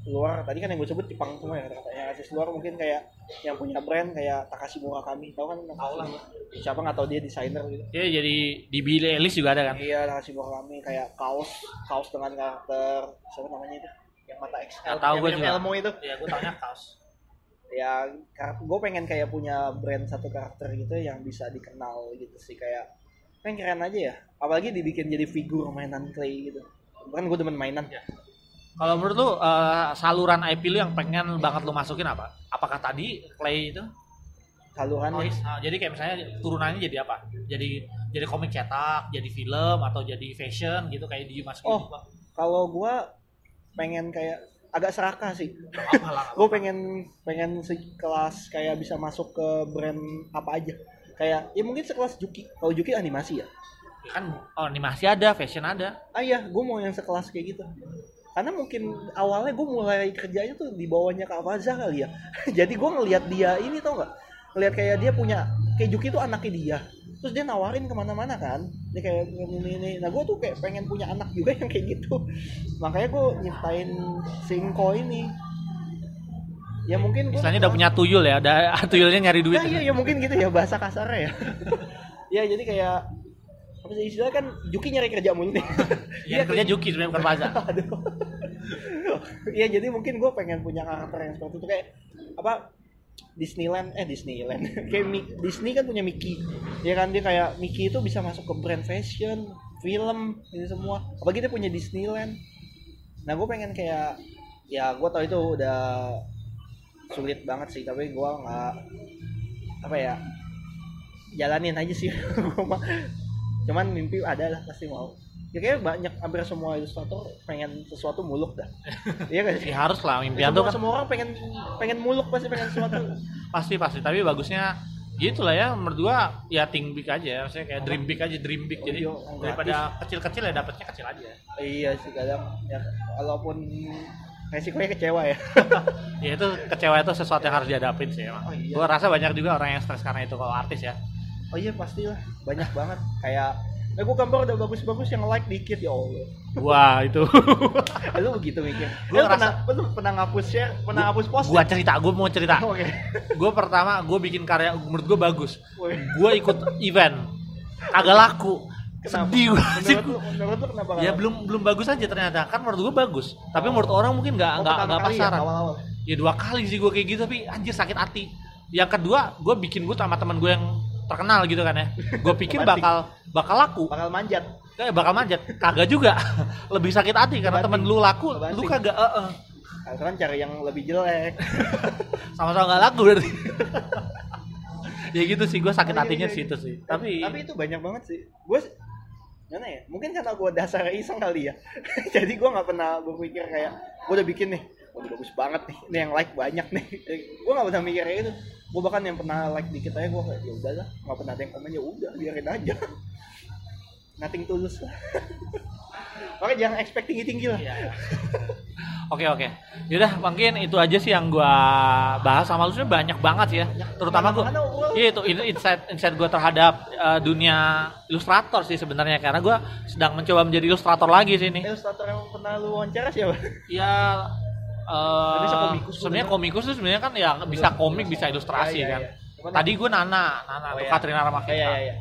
luar tadi kan yang gue sebut Jepang semua ya katanya artis luar mungkin kayak yang punya brand kayak Takashi Murakami tahu kan? Tahu lah. Siapa nggak tahu dia desainer gitu. Ya jadi di Billie Eilish juga ada kan. iya Takashi Murakami kayak kaos kaos dengan karakter siapa namanya itu? Yang mata XL Nggak tahu gua minum juga. Elmo itu. Ya gue tanya kaos. ya gue pengen kayak punya brand satu karakter gitu yang bisa dikenal gitu sih kayak kan keren aja ya. Apalagi dibikin jadi figur mainan clay gitu kan gue demen mainan Ya. Kalau menurut lu eh, saluran IP lu yang pengen banget lu masukin apa? Apakah tadi Clay itu? saluran Oh, is- ah, jadi kayak misalnya turunannya jadi apa? Jadi jadi komik cetak, jadi film atau jadi fashion gitu kayak di masukin Oh. kalau gue pengen kayak agak serakah sih gue pengen pengen sekelas kayak bisa masuk ke brand apa aja kayak ya mungkin sekelas Juki kalau Juki animasi Ya kan oh, animasi ada, fashion ada. ah iya gue mau yang sekelas kayak gitu karena mungkin awalnya gue mulai kerjanya tuh di bawahnya Kak Faza kali ya jadi gue ngelihat dia ini tau nggak ngelihat kayak dia punya kayak Juki tuh anaknya dia terus dia nawarin ke mana-mana kan dia kayak ini ini, ini. nah gue tuh kayak pengen punya anak juga yang kayak gitu makanya gue nyiptain Singko ini ya mungkin gua Misalnya udah punya tuyul ya, udah tuyulnya nyari duit. Nah, iya, ya mungkin gitu ya bahasa kasarnya ya. ya jadi kayak apa sih istilah kan Juki nyari kerja mulu. Nih. Yang kerja Juki sebenarnya bukan Faza. Iya jadi mungkin gue pengen punya karakter yang seperti itu. Kayak apa Disneyland eh Disneyland. Kayak Mi- Disney kan punya Mickey. Ya kan dia kayak Mickey itu bisa masuk ke brand fashion film ini semua. Apalagi dia punya Disneyland. Nah gue pengen kayak ya gue tau itu udah sulit banget sih tapi gue nggak apa ya jalanin aja sih. Gue mah cuman mimpi ada lah pasti mau. Ya kayaknya banyak hampir semua ilustrator pengen sesuatu muluk dah. Iya kan sih? Ya harus lah tuh semua, kan. semua orang pengen pengen muluk pasti pengen sesuatu. Pasti pasti. Tapi bagusnya gitu lah ya menurut gua ya think big aja. Maksudnya kayak dream big aja dream big. Oh, jadi iya, yang daripada kecil-kecil ya dapatnya kecil aja. Iya sih kadang ya walaupun resikonya kecewa ya. Ya itu kecewa itu sesuatu yang harus dihadapin sih emang. Oh, iya. gua rasa banyak juga orang yang stres karena itu kalau artis ya oh iya pastilah. Banyak banget. Kayak eh gue gambar udah bagus-bagus yang like dikit ya Allah. Wah itu. Eh, lu begitu mikir. Gua lu pernah lu pernah ngapus share pernah ngapus post gua cerita gua mau cerita. Oke. Gua pertama gua bikin karya menurut gua bagus. Gua ikut event. Kagak laku. Kenapa? sedih gua sih. menurut lu menurut lu kenapa ya belum belum bagus aja ternyata. Kan menurut gua bagus. Tapi Oh. menurut orang mungkin nggak Oh, nggak pertama nggak ya, pasaran. awal-awal. Ya dua kali sih gue kayak gitu tapi anjir sakit hati. Yang kedua gue bikin gue sama teman gue yang terkenal gitu kan ya. Gue pikir bakal bakal laku. Bakal manjat. Kayak bakal manjat. Kagak juga. Lebih sakit hati karena temen lu laku lu kagak eh, eh. Kalau kan cari yang lebih jelek. Sama-sama nggak laku berarti. Ya gitu sih gue sakit Oh, iya, hatinya iya, sih iya. itu sih. Tapi tapi itu banyak banget sih. Gue gimana ya? Mungkin karena gue dasar iseng kali ya. Jadi gue nggak pernah berpikir kayak gue udah bikin nih udah bagus banget nih. Ini yang like banyak nih. Gue nggak pernah mikir kayak itu gue bahkan yang pernah like dikit aja gue kayak ya udah lah nggak pernah ada yang komen ya udah biarin aja nothing tulus lah makanya jangan expect tinggi tinggi lah Iya. Oke oke. Yaudah mungkin itu aja sih yang gua bahas sama lu sebenarnya banyak banget sih ya. Terutama gua Bro. Iya itu insight insight gua terhadap eh, dunia ilustrator sih sebenarnya karena gua sedang mencoba menjadi ilustrator lagi sih ini. ilustrator yang pernah lu wawancara siapa Ya eh komikus sebenarnya komikus tuh sebenarnya kan ya bisa komik bisa ilustrasi Iya, iya, kan. iya. Cuman Tadi gua Nana, Nana Oh, tuh iya. Katrina Ramakita. iya iya iya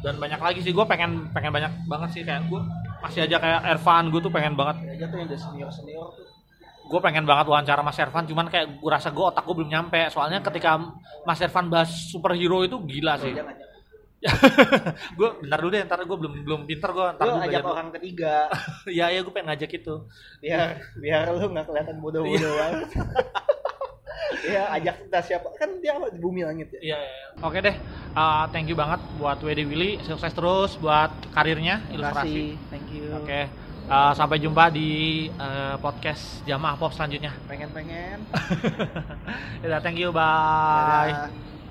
Dan banyak lagi sih gua pengen pengen banyak banget sih kayak gua masih aja kayak Ervan gue tuh pengen banget Ya, aja tuh yang udah senior senior tuh gue pengen banget wawancara Mas Ervan cuman kayak gue rasa gue otak gue belum nyampe soalnya ketika Mas Ervan bahas superhero itu gila sih jangan jangan gue bentar dulu deh ntar gue belum belum pinter gue ntar lu dulu ajak dulu. orang ketiga. Ya ya gue pengen ngajak itu. Biar biar lu nggak kelihatan bodoh-bodoh banget ya ajak kita siapa? Kan dia di bumi langit ya? Iya, iya, iya. oke deh Uh, thank you banget buat WD Willy. Sukses terus buat karirnya Terima ilustrasi. kasih thank you. Oke Uh, sampai jumpa di uh, podcast Jamaah Pop selanjutnya. Pengen pengen Yaudah, thank you bye. Dadah.